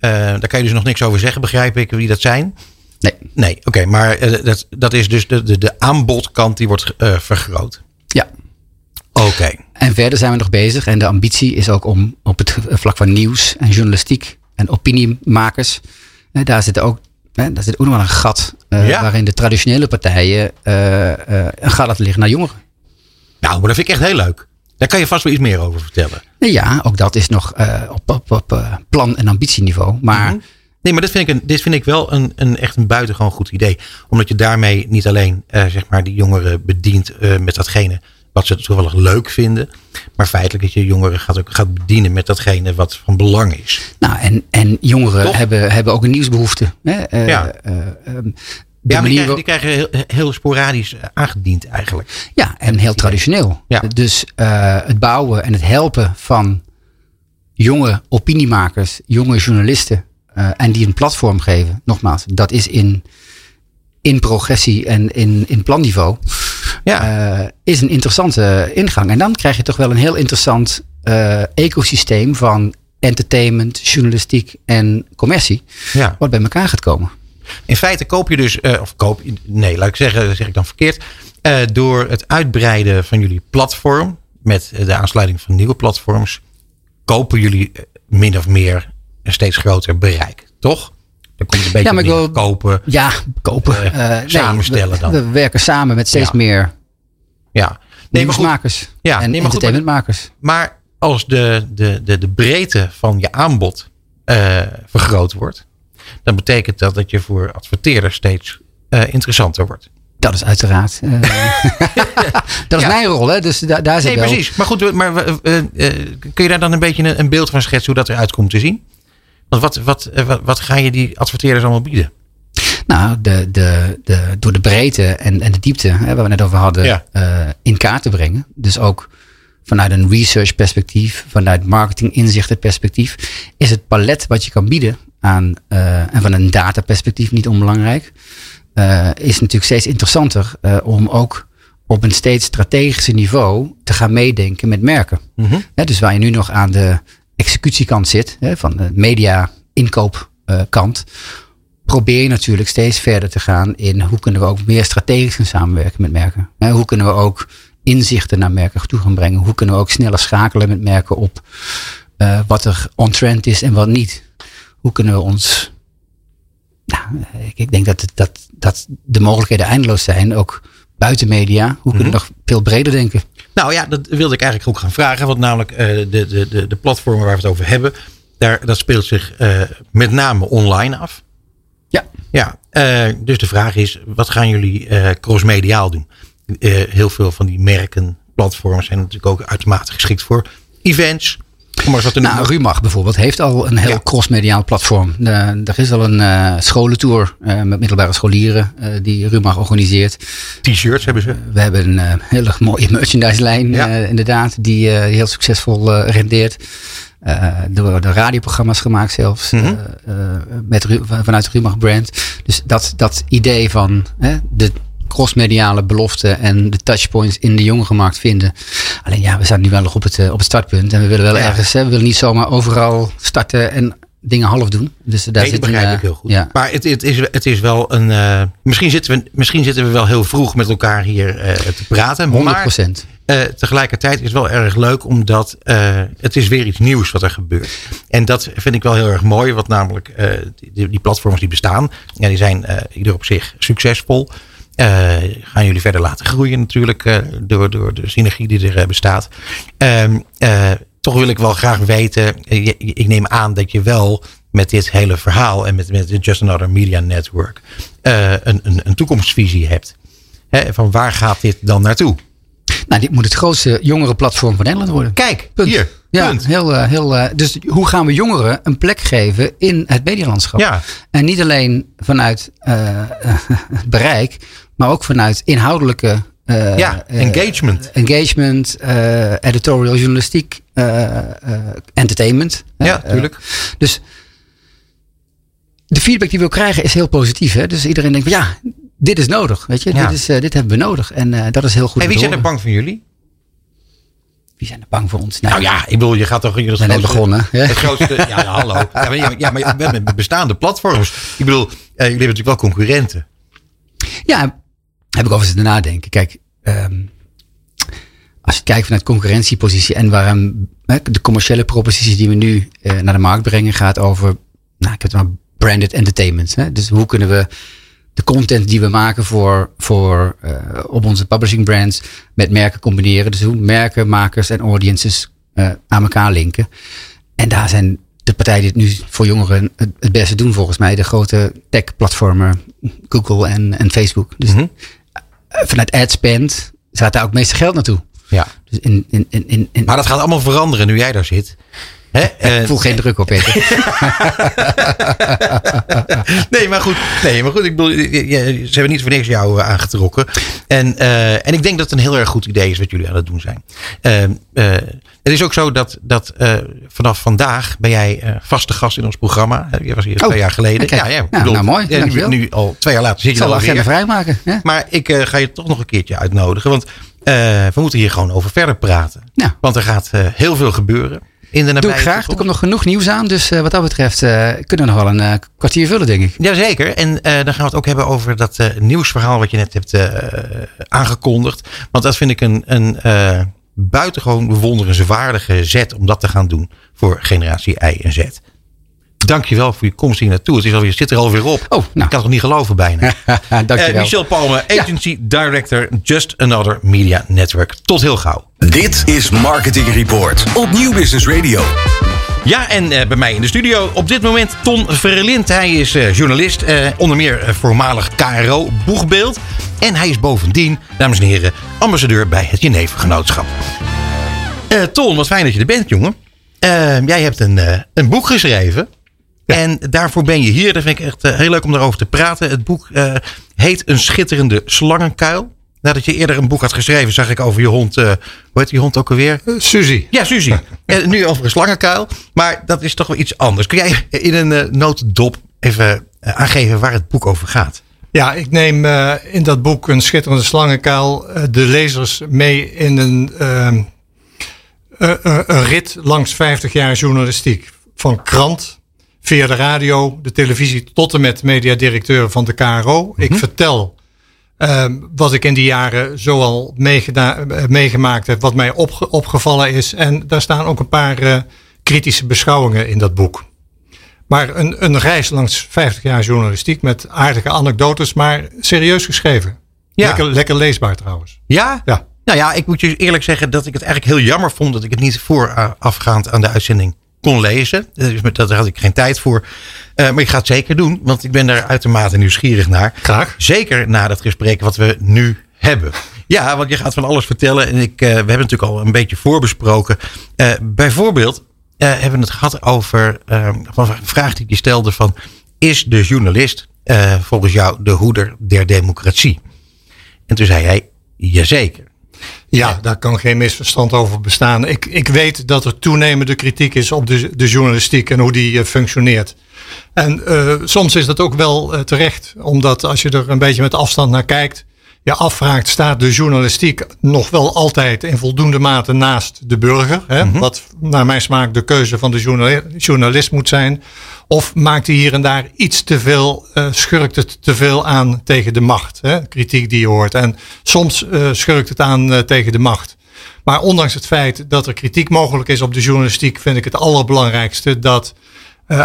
daar kan je dus nog niks over zeggen, begrijp ik, wie dat zijn. Nee, Nee, oké, maar dat, dat is dus de, de, de aanbodkant die wordt vergroot. ja. Oké. En verder zijn we nog bezig. En de ambitie is ook om op het vlak van nieuws en journalistiek en opiniemakers. eh, daar zit ook, eh, daar zit ook nog wel een gat. eh, Ja. Waarin de traditionele partijen eh, eh, een gat liggen naar jongeren. Nou, maar dat vind ik echt heel leuk. Daar kan je vast wel iets meer over vertellen. Nee, ja, ook dat is nog op, op, op plan- en ambitieniveau. Maar Mhm. Nee, maar dit vind ik, een, dit vind ik wel een, een echt een buitengewoon goed idee. Omdat je daarmee niet alleen zeg maar die jongeren bedient met datgene wat ze toevallig leuk vinden. Maar feitelijk dat je jongeren gaat, ook, gaat bedienen met datgene wat van belang is. Nou, en, en jongeren Toch? hebben, hebben ook een nieuwsbehoefte. Hè? Eh, Ja. eh, de Ja, maar die krijgen, die krijgen heel, heel sporadisch eh, aangediend eigenlijk. Ja, en heel traditioneel. Ja. Dus eh, het bouwen en het helpen van jonge opiniemakers, jonge journalisten eh, en die een platform geven, nogmaals, dat is in, in progressie en in, in planniveau. Ja. eh, is een interessante ingang. En dan krijg je toch wel een heel interessant eh, ecosysteem van entertainment, journalistiek en commercie. ja. Wat bij elkaar gaat komen. In feite koop je dus, eh, of koop, nee, laat ik zeggen, zeg ik dan verkeerd. door het uitbreiden van jullie platform, met de aansluiting van nieuwe platforms, kopen jullie min of meer een steeds groter bereik, toch? Dan komt het een beetje Ja, maar ik meer wil- kopen. Ja, kopen. Eh, Eh, nee, samenstellen we- dan. We, werken samen met steeds Ja. meer Ja, nee, nieuwsmakers Ja, en nee, maar goed, entertainmentmakers. Maar als de, de, de, de breedte van je aanbod eh, vergroot wordt, dan betekent dat dat je voor adverteerders steeds interessanter wordt. Dat is uiteraard. dat is Ja. mijn rol, hè? Dus da- daar zit Nee, wel. precies. Maar goed, maar kun je daar dan een beetje een, een beeld van schetsen hoe dat eruit komt te zien? Want wat, wat, eh, wat, wat ga je die adverteerders allemaal bieden? Nou, de, de, de, door de breedte en, en de diepte, hè, waar we net over hadden, Ja. eh, in kaart te brengen. Dus ook vanuit een research perspectief, vanuit marketing inzichten perspectief, is het palet wat je kan bieden aan, eh, en van een data perspectief niet onbelangrijk, is natuurlijk steeds interessanter om ook op een steeds strategischer niveau te gaan meedenken met merken. Hè, dus waar je nu nog aan de executiekant zit, hè, van de media inkoopkant, probeer je natuurlijk steeds verder te gaan in hoe kunnen we ook meer strategisch gaan samenwerken met merken. Hoe kunnen we ook inzichten naar merken toe gaan brengen? Hoe kunnen we ook sneller schakelen met merken op eh, wat er on-trend is en wat niet? Hoe kunnen we ons. Nou, ik, denk dat, dat, dat de mogelijkheden eindeloos zijn, ook buiten media. Hoe kunnen we nog veel breder denken? Nou ja, dat wilde ik eigenlijk ook gaan vragen. Want namelijk eh, de, de, de, de platformen waar we het over hebben, daar, dat speelt zich eh, met name online af. Ja. Ja, eh, dus de vraag is, wat gaan jullie crossmediaal doen? Heel veel van die merken, platforms zijn natuurlijk ook uitermate geschikt voor events. Om maar te Nou. Rumach bijvoorbeeld heeft al een heel Ja. crossmediaal platform. De, er is al een eh, scholentour eh, met middelbare scholieren eh, die Rumach organiseert. T-shirts hebben ze. We hebben een eh, hele mooie merchandise lijn, Ja. eh, inderdaad, die eh, heel succesvol eh, rendeert. Eh, er worden radioprogramma's gemaakt zelfs, Mhm. eh, eh, met, vanuit de Rumach brand. Dus dat, dat idee van de crossmediale belofte en de touchpoints in de jongerenmarkt vinden. Alleen ja, we staan nu wel nog op het, eh, op het startpunt. En we willen wel Ja. ergens, hè, we willen niet zomaar overal starten en dingen half doen. Dus daar Nee, dat zit een, begrijp eh, ik heel goed. Ja. Maar het, het, is, het is wel een. eh, misschien, zitten we, misschien zitten we wel heel vroeg met elkaar hier te praten. 100 Maar procent. eh, tegelijkertijd is het wel erg leuk, omdat het is weer iets nieuws wat er gebeurt. En dat vind ik wel heel erg mooi, want namelijk die, die platforms die bestaan, ja, die zijn ieder op zich succesvol. Eh, gaan jullie verder laten groeien natuurlijk eh, door, door de synergie die er eh, bestaat. Ehm, eh, toch wil ik wel graag weten, ik neem aan dat je wel met dit hele verhaal en met, met de Just Another Media Network een, een, een toekomstvisie hebt. Hè, van waar gaat dit dan naartoe? Nou, dit moet het grootste jongerenplatform van Nederland worden. Kijk, Punt. hier. Ja, punt. heel, heel, dus hoe gaan we jongeren een plek geven in het medialandschap? Ja. En niet alleen vanuit het bereik, maar ook vanuit inhoudelijke eh, Ja, eh, engagement. engagement, eh, editorial journalistiek, entertainment. Ja, Eh, tuurlijk. dus de feedback die we krijgen is heel positief. Hè? Dus iedereen denkt van ja, dit is nodig. Weet je? Ja. Dit, is, dit hebben we nodig. En dat is heel goed. Hey, om wie zijn er bang van jullie? Wie zijn er bang voor ons? Nou ja, ik bedoel, je gaat toch... Je we zijn net begonnen. hè? Het grootste, ja, ja, hallo. Ja, maar, ja, ja, maar we hebben bestaande platforms. Ik bedoel, eh, jullie hebben natuurlijk wel concurrenten. Ja, heb ik over zitten nadenken. Kijk, ehm, als je kijkt vanuit concurrentiepositie en waarom de commerciële propositie die we nu eh, naar de markt brengen gaat over, nou, ik heb het maar branded entertainment. Hè? Dus hoe kunnen we de content die we maken voor, voor eh, op onze publishing brands met merken combineren. Dus hoe merken, makers en audiences eh, aan elkaar linken. En daar zijn de partijen die het nu voor jongeren het, beste doen volgens mij. De grote tech-platformen Google en, en Facebook. Dus Mhm. Vanuit ad spend gaat daar ook het meeste geld naartoe. Ja. Dus in, in, in, in, in- Maar dat gaat allemaal veranderen nu jij daar zit. Hè? Ik voel geen druk op, Peter. nee, maar goed. Nee, maar goed. Ik bedoel, ze hebben niet voor niks jou eh, aangetrokken. En, eh, en ik denk dat het een heel erg goed idee is wat jullie aan het doen zijn. Eh, eh, het is ook zo dat, dat eh, vanaf vandaag ben jij eh, vaste gast in ons programma. Eh, Je was hier Oh, twee jaar geleden. Ja, ja, ik Ja, nou, mooi. nu, nu al twee jaar later zit Ik je zal er de alweer. agenda vrijmaken. Maar ik eh, ga je toch nog een keertje uitnodigen. Want eh, we moeten hier gewoon over verder praten. Ja. Want er gaat eh, heel veel gebeuren. In de Doe nabije ik graag. Er komt nog genoeg nieuws aan. Dus eh, wat dat betreft eh, kunnen we nog wel een eh, kwartier vullen, denk ik. Jazeker. En dan gaan we het ook hebben over dat nieuwsverhaal wat je net hebt aangekondigd. Want dat vind ik een, een buitengewoon bewonderenswaardige zet om dat te gaan doen voor generatie Y en Z. Dankjewel voor je komst hier naartoe. Het is alweer, zit er alweer op. Oh, nou. Ik kan het nog niet geloven bijna. Dankjewel. Eh, Michel Palme, Agency Director, Just Another Media Network. Tot heel gauw. Dit is Marketing Report op Nieuw Business Radio. Ja, en eh, bij mij in de studio op dit moment Ton Verlind. Hij is eh, journalist, eh, onder meer eh, voormalig KRO Boegbeeld. En hij is bovendien, dames en heren, ambassadeur bij het Genevengenootschap. Eh Ton, wat fijn dat je er bent, jongen. Eh, jij hebt een, eh, een boek geschreven. En daarvoor ben je hier. Dat vind ik echt eh, heel leuk om daarover te praten. Het boek eh, heet Een schitterende slangenkuil. Nadat je eerder een boek had geschreven, zag ik over je hond. eh, hoe heet die hond ook alweer? Suzy. Ja, Suzy. En nu over een slangenkuil. Maar dat is toch wel iets anders. Kun jij in een notendop even aangeven waar het boek over gaat? Ja, ik neem in dat boek een schitterende slangenkuil de lezers mee in een, ehm, eh, eh, een rit langs 50 jaar journalistiek. Van krant, via de radio, de televisie tot en met mediadirecteur van de KRO. Ik vertel ehm, wat ik in die jaren zoal eh, meegemaakt heb, wat mij opge- opgevallen is. En daar staan ook een paar eh, kritische beschouwingen in dat boek. Maar een, een reis langs 50 jaar journalistiek met aardige anekdotes, maar serieus geschreven. Ja. Lekker, lekker leesbaar trouwens. Ja? Ja. Nou ja, ik moet je eerlijk zeggen dat ik het eigenlijk heel jammer vond dat ik het niet voorafgaand aan de uitzending kon lezen. Dus met- Daar had ik geen tijd voor. Eh, maar ik ga het zeker doen, want ik ben daar uitermate nieuwsgierig naar. Graag. Zeker na dat gesprek wat we nu hebben. Ja, want je gaat van alles vertellen. En ik, eh, we hebben natuurlijk al een beetje voorbesproken. Eh, bijvoorbeeld hebben we het gehad over van een vraag die je stelde van... Is de journalist volgens jou de hoeder der democratie? En toen zei hij, jazeker. Ja, daar kan geen misverstand over bestaan. Ik, ik weet dat er toenemende kritiek is op de, de journalistiek en hoe die eh, functioneert. En eh, soms is dat ook wel eh, terecht, omdat als je er een beetje met afstand naar kijkt, je afvraagt, staat de journalistiek nog wel altijd in voldoende mate naast de burger? Hè? Wat naar mijn smaak de keuze van de journali- journalist moet zijn. Of maakt hij hier en daar iets te veel, eh, schurkt het te veel aan tegen de macht? Hè? Kritiek die je hoort. En soms eh, schurkt het aan eh, tegen de macht. Maar ondanks het feit dat er kritiek mogelijk is op de journalistiek, vind ik het allerbelangrijkste dat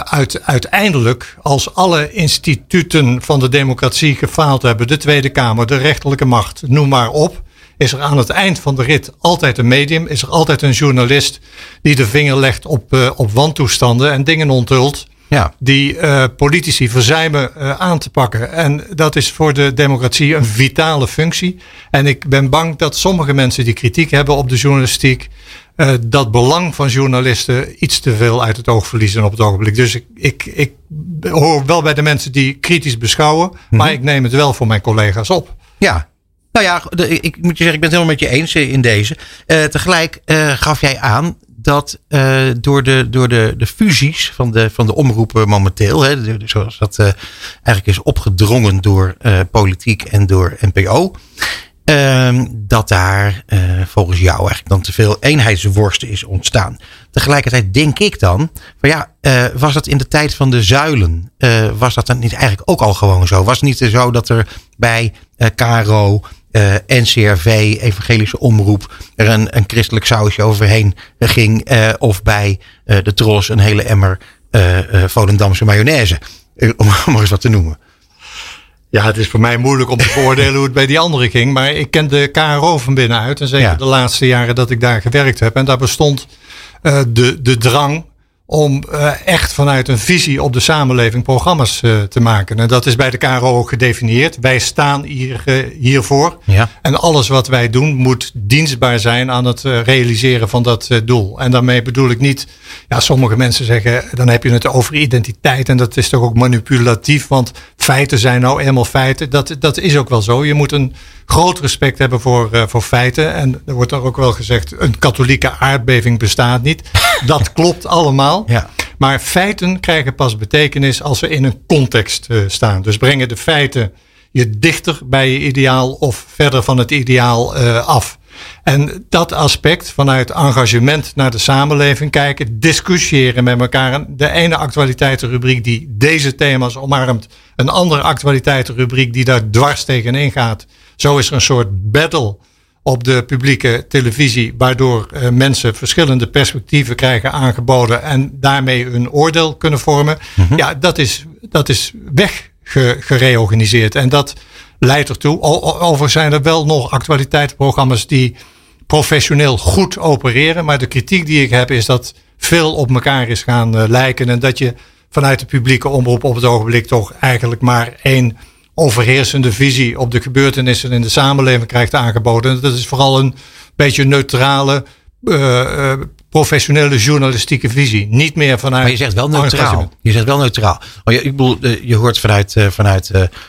uit, uiteindelijk, als alle instituten van de democratie gefaald hebben, de Tweede Kamer, de rechterlijke macht, noem maar op, is er aan het eind van de rit altijd een medium, is er altijd een journalist die de vinger legt op, eh, op wantoestanden en dingen onthult Ja, die eh, politici verzuimen eh, aan te pakken. En dat is voor de democratie een vitale functie. En ik ben bang dat sommige mensen die kritiek hebben op de journalistiek. eh, dat belang van journalisten iets te veel uit het oog verliezen op het ogenblik. Dus ik, ik, ik hoor wel bij de mensen die kritisch beschouwen. Maar ik neem het wel voor mijn collega's op. ja. Nou ja, ik moet je zeggen, ik ben het helemaal met je eens in deze. Tegelijk gaf jij aan dat eh, door, de, door de, de fusies van de, van de omroepen momenteel, hè, zoals dat eh, eigenlijk is opgedrongen door eh, politiek en door NPO, ehm, dat daar volgens jou eigenlijk dan te veel eenheidsworsten is ontstaan. Tegelijkertijd denk ik dan, ja, was dat in de tijd van de zuilen, was dat dan niet eigenlijk ook al gewoon zo? Was het niet zo dat er bij eh Eh, NCRV, Evangelische Omroep, er een, een christelijk sausje overheen ging, eh, of bij eh, de Tros een hele emmer Volendamse mayonaise, om maar eens wat te noemen. Ja, het is voor mij moeilijk om te beoordelen hoe het bij die anderen ging. Maar ik ken de KRO van binnenuit. En zeker Ja. de laatste jaren dat ik daar gewerkt heb. En daar bestond de, de drang om uh, echt vanuit een visie op de samenleving programma's uh, te maken. En dat is bij de KRO ook gedefinieerd. Wij staan hier, uh, hiervoor. Ja. En alles wat wij doen moet dienstbaar zijn aan het realiseren van dat doel. En daarmee bedoel ik niet, ja, sommige mensen zeggen, dan heb je het over identiteit. En dat is toch ook manipulatief, want feiten zijn nou eenmaal feiten. Dat, dat is ook wel zo. Je moet een groot respect hebben voor, voor feiten. En er wordt ook wel gezegd, een katholieke aardbeving bestaat niet. Dat klopt allemaal. Ja. Maar feiten krijgen pas betekenis als ze in een context uh, staan. Dus brengen de feiten je dichter bij je ideaal of verder van het ideaal uh, af. En dat aspect vanuit engagement naar de samenleving kijken, discussiëren met elkaar. De ene actualiteitenrubriek die deze thema's omarmt, een andere actualiteitenrubriek die daar dwars tegenin gaat. Zo is er een soort battle op de publieke televisie, waardoor uh, mensen verschillende perspectieven krijgen aangeboden en daarmee een oordeel kunnen vormen. Mm -hmm. Ja, dat is, dat is weggereorganiseerd. En dat leidt ertoe. Over zijn er wel nog actualiteitsprogramma's die professioneel goed opereren. Maar de kritiek die ik heb is dat veel op elkaar is gaan uh, lijken. En dat je vanuit de publieke omroep op het ogenblik toch eigenlijk maar één overheersende visie op de gebeurtenissen in de samenleving krijgt aangeboden. Dat is vooral een beetje neutrale, uh, uh, professionele journalistieke visie. Niet meer vanuit. Maar je zegt wel neutraal. Je zegt wel neutraal. Oh, ik bedoel, je hoort vanuit, uh, vanuit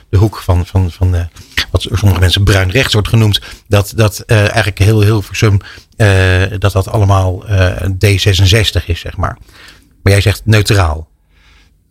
de hoek van, van, van wat sommige mensen bruin rechts wordt genoemd. Dat, dat eigenlijk heel, heel versum, dat dat allemaal D66 is, zeg maar. Maar jij zegt neutraal.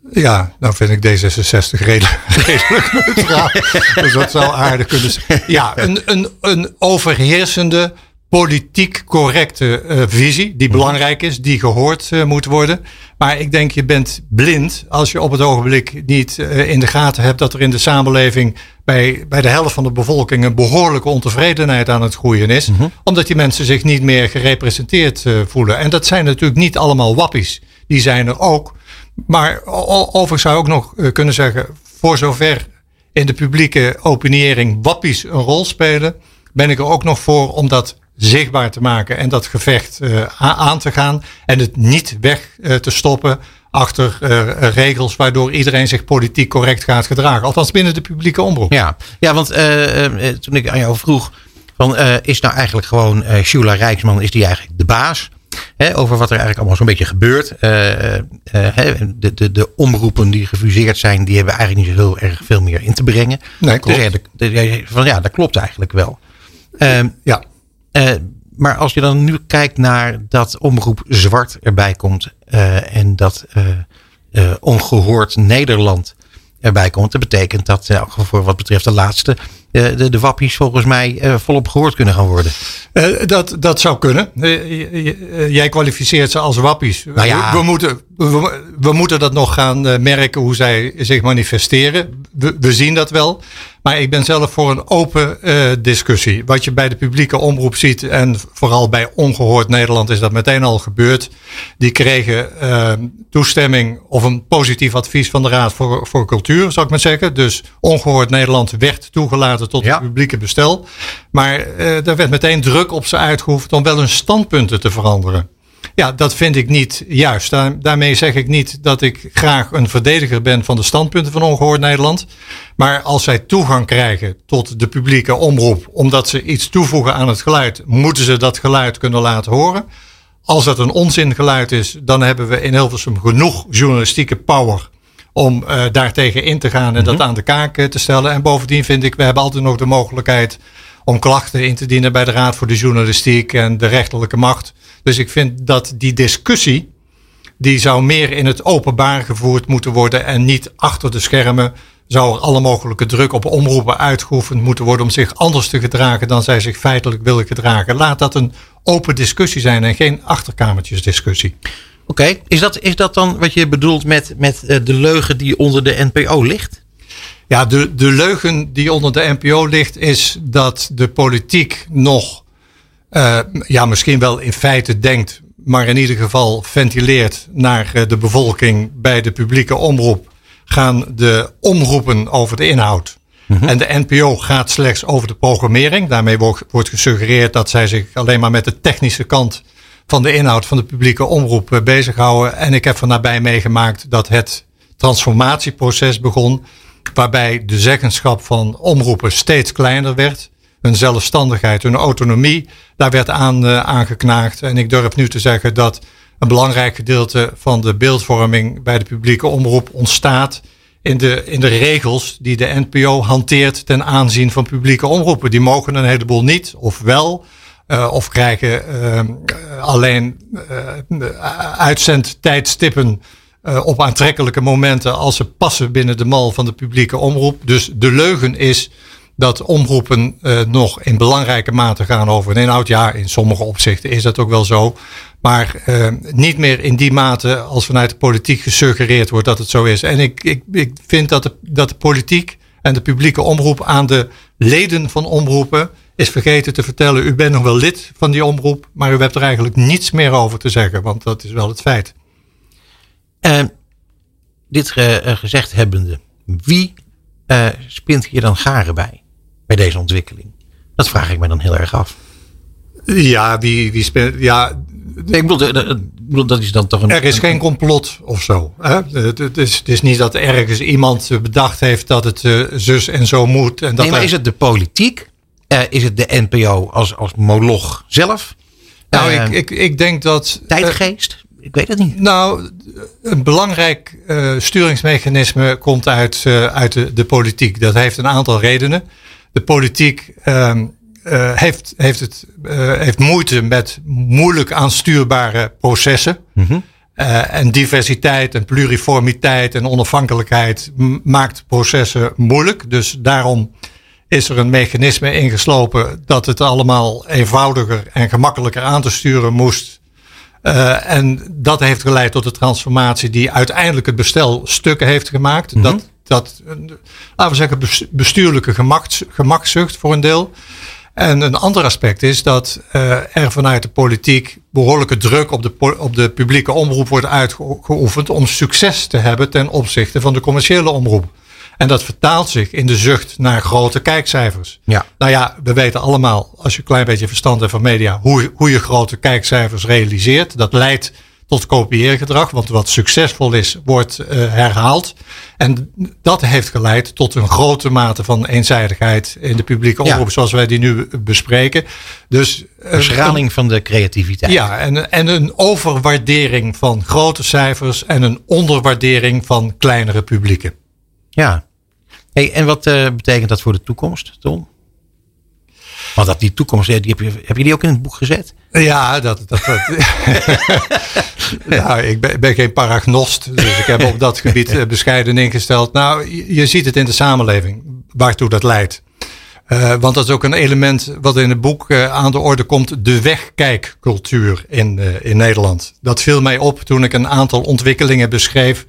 Ja, nou vind ik D66 redelijk, redelijk neutraal. dus dat zou aardig kunnen zijn. Ja, een, een, een overheersende, politiek correcte uh, visie. Die belangrijk is, die gehoord uh, moet worden. Maar ik denk, je bent blind als je op het ogenblik niet uh, in de gaten hebt dat er in de samenleving bij, bij de helft van de bevolking een behoorlijke ontevredenheid aan het groeien is. Mm -hmm. Omdat die mensen zich niet meer gerepresenteerd voelen. En dat zijn natuurlijk niet allemaal wappies. Die zijn er ook. Maar overigens zou ik ook nog kunnen zeggen, voor zover in de publieke opiniëring wappies een rol spelen, ben ik er ook nog voor om dat zichtbaar te maken en dat gevecht uh, aan te gaan en het niet weg uh, te stoppen achter regels waardoor iedereen zich politiek correct gaat gedragen. Althans binnen de publieke omroep. Ja, ja want toen ik aan jou vroeg, van, is nou eigenlijk gewoon Shula Rijksman, is die eigenlijk de baas? Hè, over wat er eigenlijk allemaal zo'n beetje gebeurt. Uh, uh, de, de, de omroepen die gefuseerd zijn, die hebben eigenlijk niet zo heel erg veel meer in te brengen. Nee, klopt. Dus ja, van, ja, dat klopt eigenlijk wel. Uh, ja. maar als je dan nu kijkt naar dat omroep zwart erbij komt en dat ongehoord Nederland erbij komt. Dat betekent dat voor wat betreft de laatste de, de, de wappies volgens mij uh, volop gehoord kunnen gaan worden. Uh, dat, dat zou kunnen. jij kwalificeert ze als wappies. Nou ja. we, we, moeten, we, we, moeten dat nog gaan merken hoe zij zich manifesteren. We, we, zien dat wel. Maar ik ben zelf voor een open discussie. Wat je bij de publieke omroep ziet en vooral bij Ongehoord Nederland is dat meteen al gebeurd. Die kregen toestemming of een positief advies van de Raad voor, voor Cultuur, zou ik maar zeggen. Dus Ongehoord Nederland werd toegelaten tot Ja. het publieke bestel. Maar uh, er werd meteen druk op ze uitgeoefend om wel hun standpunten te veranderen. Ja, dat vind ik niet juist. Daar, daarmee zeg ik niet dat ik graag een verdediger ben van de standpunten van Ongehoord Nederland. Maar als zij toegang krijgen tot de publieke omroep, omdat ze iets toevoegen aan het geluid, moeten ze dat geluid kunnen laten horen. Als dat een onzingeluid is, dan hebben we in Hilversum genoeg journalistieke power om uh, daartegen in te gaan en mm -hmm. dat aan de kaak uh, te stellen. En bovendien vind ik, we hebben altijd nog de mogelijkheid om klachten in te dienen bij de Raad voor de Journalistiek en de rechterlijke macht. Dus ik vind dat die discussie, die zou meer in het openbaar gevoerd moeten worden en niet achter de schermen zou er alle mogelijke druk op omroepen uitgeoefend moeten worden om zich anders te gedragen dan zij zich feitelijk willen gedragen. Laat dat een open discussie zijn en geen achterkamertjesdiscussie. Oké, okay. is, dat, is dat dan wat je bedoelt met, met uh, de leugen die onder de NPO ligt? Ja, de, de leugen die onder de NPO ligt is dat de politiek nog, uh, ja, misschien wel in feite denkt, maar in ieder geval ventileert naar uh, de bevolking bij de publieke omroep. Gaan de omroepen over de inhoud. Mm -hmm. En de NPO gaat slechts over de programmering. Daarmee wordt, wordt gesuggereerd dat zij zich alleen maar met de technische kant van de inhoud van de publieke omroep uh, bezighouden. En ik heb van nabij meegemaakt dat het transformatieproces begon. Waarbij de zeggenschap van omroepen steeds kleiner werd. Hun zelfstandigheid, hun autonomie, daar werd aan uh, aangeknaagd. En ik durf nu te zeggen dat een belangrijk gedeelte van de beeldvorming bij de publieke omroep ontstaat in de, in de regels die de NPO hanteert ten aanzien van publieke omroepen. Die mogen een heleboel niet, of wel, of krijgen uh, alleen uh, uitzendtijdstippen op aantrekkelijke momenten als ze passen binnen de mal van de publieke omroep. Dus de leugen is dat omroepen nog in belangrijke mate gaan over een inhoud. Ja, in sommige opzichten is dat ook wel zo. Maar niet meer in die mate als vanuit de politiek gesuggereerd wordt dat het zo is. En ik, ik, ik vind dat de, dat de politiek en de publieke omroep aan de leden van omroepen is vergeten te vertellen: u bent nog wel lid van die omroep, maar u hebt er eigenlijk niets meer over te zeggen, want dat is wel het feit. Uh, dit uh, gezegd hebbende, wie spint hier dan garen bij, bij deze ontwikkeling? Dat vraag ik me dan heel erg af. Ja, wie, wie spint. Ja, Nee, ik bedoel, dat is dan toch een. Er is geen complot of zo. Hè? Het, is, het is niet dat ergens iemand bedacht heeft dat het uh, zus en zo moet. En dat nee, maar is het de politiek? Uh, is het de NPO als, als moloch zelf? Nou, uh, ik, ik, ik denk dat. Tijdgeest? ik weet het niet. Nou, een belangrijk sturingsmechanisme komt uit, uit de, de, politiek. Dat heeft een aantal redenen. De politiek. Ehm, uh, heeft, heeft, het, uh, heeft moeite met moeilijk aanstuurbare processen. Mm -hmm. uh, en diversiteit en pluriformiteit en onafhankelijkheid maakt processen moeilijk. Dus daarom is er een mechanisme ingeslopen dat het allemaal eenvoudiger en gemakkelijker aan te sturen moest. en dat heeft geleid tot de transformatie die uiteindelijk het bestel stukken heeft gemaakt. Mm -hmm. Dat, dat laten we zeggen, bestuurlijke gemakzucht voor een deel. En een ander aspect is dat uh, er vanuit de politiek behoorlijke druk op de, op de publieke omroep wordt uitgeoefend om succes te hebben ten opzichte van de commerciële omroep. En dat vertaalt zich in de zucht naar grote kijkcijfers. Ja. Nou ja, we weten allemaal, als je een klein beetje verstand hebt van media, hoe, hoe je grote kijkcijfers realiseert. Dat leidt tot kopieergedrag. Want wat succesvol is, wordt uh, herhaald. En dat heeft geleid tot een grote mate van eenzijdigheid in de publieke omroep, ja. zoals wij die nu bespreken. Dus een schraling van de creativiteit. Ja, en, en een overwaardering van grote cijfers en een onderwaardering van kleinere publieken. Ja. Hey, en wat uh, betekent dat voor de toekomst, Tom? Want dat die toekomst, heb, je, heb je die ook in het boek gezet? Ja, dat. dat, nou, ik ben, ben, geen paragnost, dus ik heb op dat gebied bescheiden ingesteld. Nou, je ziet het in de samenleving, waartoe dat leidt. Uh, want dat is ook een element wat in het boek aan de orde komt, de wegkijkcultuur in, in Nederland. Dat viel mij op toen ik een aantal ontwikkelingen beschreef.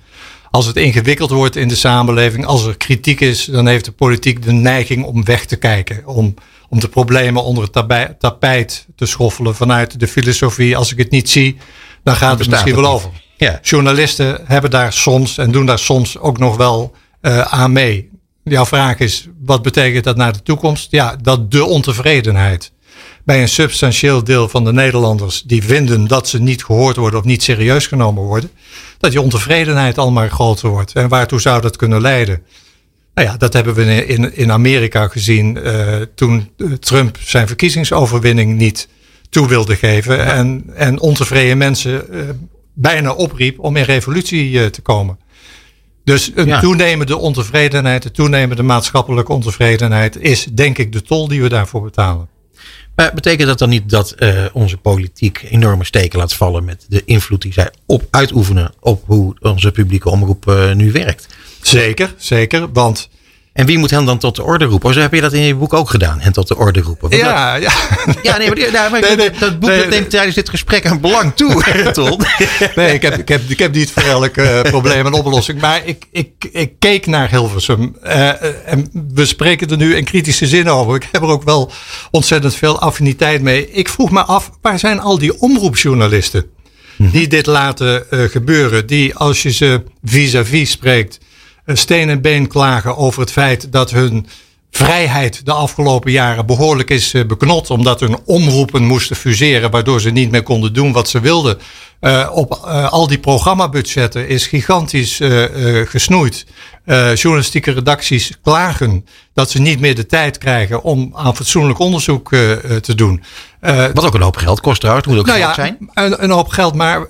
Als het ingewikkeld wordt in de samenleving, als er kritiek is, dan heeft de politiek de neiging om weg te kijken. Om om de problemen onder het tapijt te schoffelen vanuit de filosofie. Als ik het niet zie, dan gaat het misschien wel over. Ja. Journalisten hebben daar soms en doen daar soms ook nog wel uh, aan mee. Jouw vraag is, wat betekent dat naar de toekomst? Ja, dat de ontevredenheid bij een substantieel deel van de Nederlanders die vinden dat ze niet gehoord worden of niet serieus genomen worden, dat die ontevredenheid al maar groter wordt. En waartoe zou dat kunnen leiden? Nou ja, dat hebben we in, in Amerika gezien uh, toen Trump zijn verkiezingsoverwinning niet toe wilde geven. Ja. En, en ontevreden mensen uh, bijna opriep om in revolutie uh, te komen. Dus een ja. toenemende ontevredenheid, een toenemende maatschappelijke ontevredenheid is denk ik de tol die we daarvoor betalen. Maar betekent dat dan niet dat uh, onze politiek enorme steken laat vallen met de invloed die zij op uitoefenen op hoe onze publieke omroep uh, nu werkt? Zeker, zeker. Want en wie moet hen dan tot de orde roepen? Zo heb je dat in je boek ook gedaan, hen tot de orde roepen. Want ja, dat, ja. Ja, nee, maar, nou, maar nee, nee, dat boek nee, neemt tijdens dit gesprek een belang toe, Ton. Nee, ik heb, ik, heb, ik heb niet voor elk uh, probleem een oplossing. Maar ik, ik, ik keek naar Hilversum. Uh, en we spreken er nu in kritische zin over. Ik heb er ook wel ontzettend veel affiniteit mee. Ik vroeg me af, waar zijn al die omroepjournalisten? Die dit laten uh, gebeuren. Die als je ze vis-à-vis -vis spreekt steen en been klagen over het feit dat hun vrijheid de afgelopen jaren behoorlijk is uh, beknot. Omdat hun omroepen moesten fuseren, waardoor ze niet meer konden doen wat ze wilden. Uh, op uh, al die programmabudgetten is gigantisch gesnoeid. journalistieke redacties klagen dat ze niet meer de tijd krijgen om aan fatsoenlijk onderzoek te doen. wat ook een hoop geld kost trouwens, moet ook nou geld ja, zijn. Een, een hoop geld, maar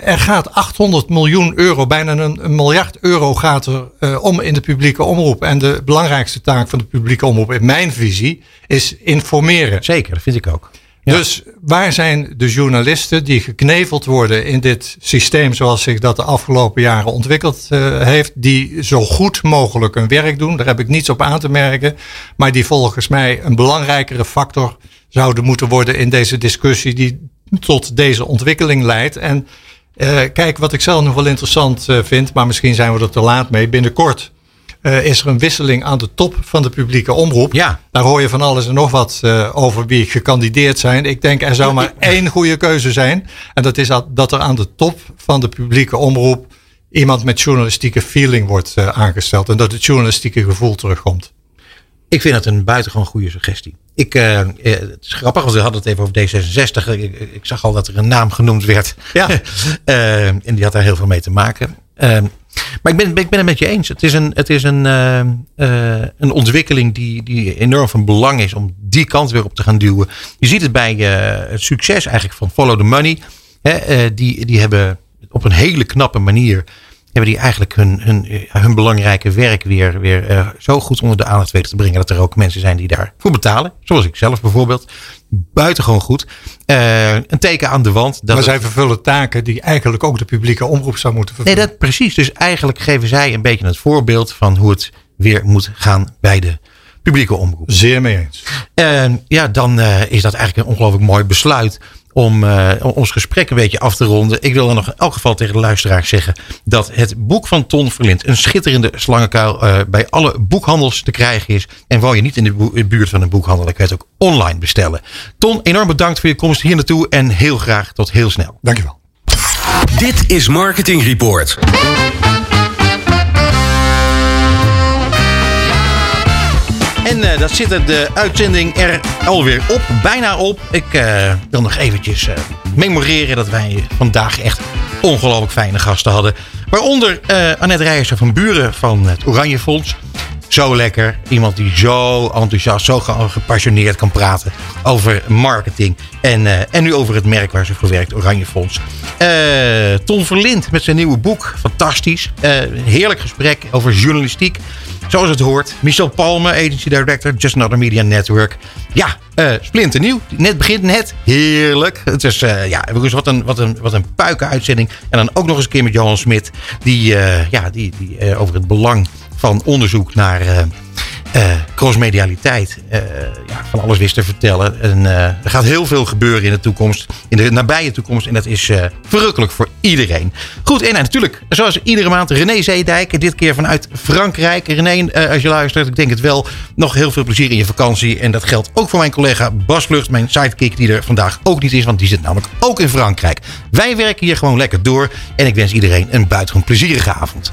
er gaat 800 miljoen euro, bijna een, een miljard euro gaat er uh, om in de publieke omroep. En de belangrijkste taak van de publieke omroep, in mijn visie, is informeren. Zeker, dat vind ik ook. Ja. Dus waar zijn de journalisten die gekneveld worden in dit systeem zoals zich dat de afgelopen jaren ontwikkeld uh, heeft, die zo goed mogelijk hun werk doen? Daar heb ik niets op aan te merken, maar die volgens mij een belangrijkere factor zouden moeten worden in deze discussie die tot deze ontwikkeling leidt. En kijk, wat ik zelf nog wel interessant uh, vind, maar misschien zijn we er te laat mee. Binnenkort uh, is er een wisseling aan de top van de publieke omroep. Ja. Daar hoor je van alles en nog wat over wie gekandideerd zijn. Ik denk er zou maar één goede keuze zijn. En dat is dat er aan de top van de publieke omroep iemand met journalistieke feeling wordt aangesteld. En dat het journalistieke gevoel terugkomt. Ik vind het een buitengewoon goede suggestie. Ik, uh, het is grappig, want we hadden het even over D66. Ik, ik zag al dat er een naam genoemd werd. Ja. uh, en die had daar heel veel mee te maken. Uh, maar ik ben, ik ben het met je eens. Het is een, het is een, een ontwikkeling die, die enorm van belang is om die kant weer op te gaan duwen. Je ziet het bij het succes eigenlijk van Follow the Money. Hè, die, die hebben op een hele knappe manier hebben die eigenlijk hun, hun, hun belangrijke werk weer, weer uh, zo goed onder de aandacht weten te brengen. Dat er ook mensen zijn die daarvoor betalen. Zoals ik zelf bijvoorbeeld. Buitengewoon goed. Uh, een teken aan de wand. Dat maar zij vervullen taken die eigenlijk ook de publieke omroep zou moeten vervullen. Nee, dat precies. Dus eigenlijk geven zij een beetje het voorbeeld van hoe het weer moet gaan bij de publieke omroep. Zeer mee eens. Uh, ja, dan is dat eigenlijk een ongelooflijk mooi besluit om uh, ons gesprek een beetje af te ronden. Ik wil dan nog in elk geval tegen de luisteraars zeggen dat het boek van Ton Verlind een schitterende slangenkuil uh, bij alle boekhandels te krijgen is. En woon je niet in de buurt van een boekhandel, dan kan je het ook online bestellen. Ton, enorm bedankt voor je komst hier naartoe en heel graag tot heel snel. Dankjewel. Dit is Marketing Report. En uh, dat zit de uitzending er alweer op, bijna op. Ik uh, wil nog eventjes uh, memoreren dat wij vandaag echt ongelooflijk fijne gasten hadden. Waaronder Annette Rijers van Buren van het Oranje Fonds. Zo lekker. Iemand die zo enthousiast, zo gepassioneerd kan praten over marketing. En, en nu over het merk waar ze voor werkt, Oranje Fonds. Ton Verlind met zijn nieuwe boek. Fantastisch. heerlijk gesprek over journalistiek. Zoals het hoort. Michel Palme, Agency Director, Just Another Media Network. Ja, uh, splinternieuw. Net begint net. Heerlijk. Het is, uh, ja, wat een, wat een, wat een puiken uitzending. En dan ook nog eens een keer met Johan Smit. Die, uh, ja, die, die over het belang van onderzoek naar crossmedialiteit uh, ja, van alles wist te vertellen. En uh, er gaat heel veel gebeuren in de toekomst, in de nabije toekomst. En dat is verrukkelijk voor iedereen. Goed, en natuurlijk, zoals iedere maand, René Zeedijk. Dit keer vanuit Frankrijk. René, als je luistert, ik denk het wel. Nog heel veel plezier in je vakantie. En dat geldt ook voor mijn collega Bas Vlucht, mijn sidekick, die er vandaag ook niet is. Want die zit namelijk ook in Frankrijk. Wij werken hier gewoon lekker door. En ik wens iedereen een buitengewoon plezierige avond.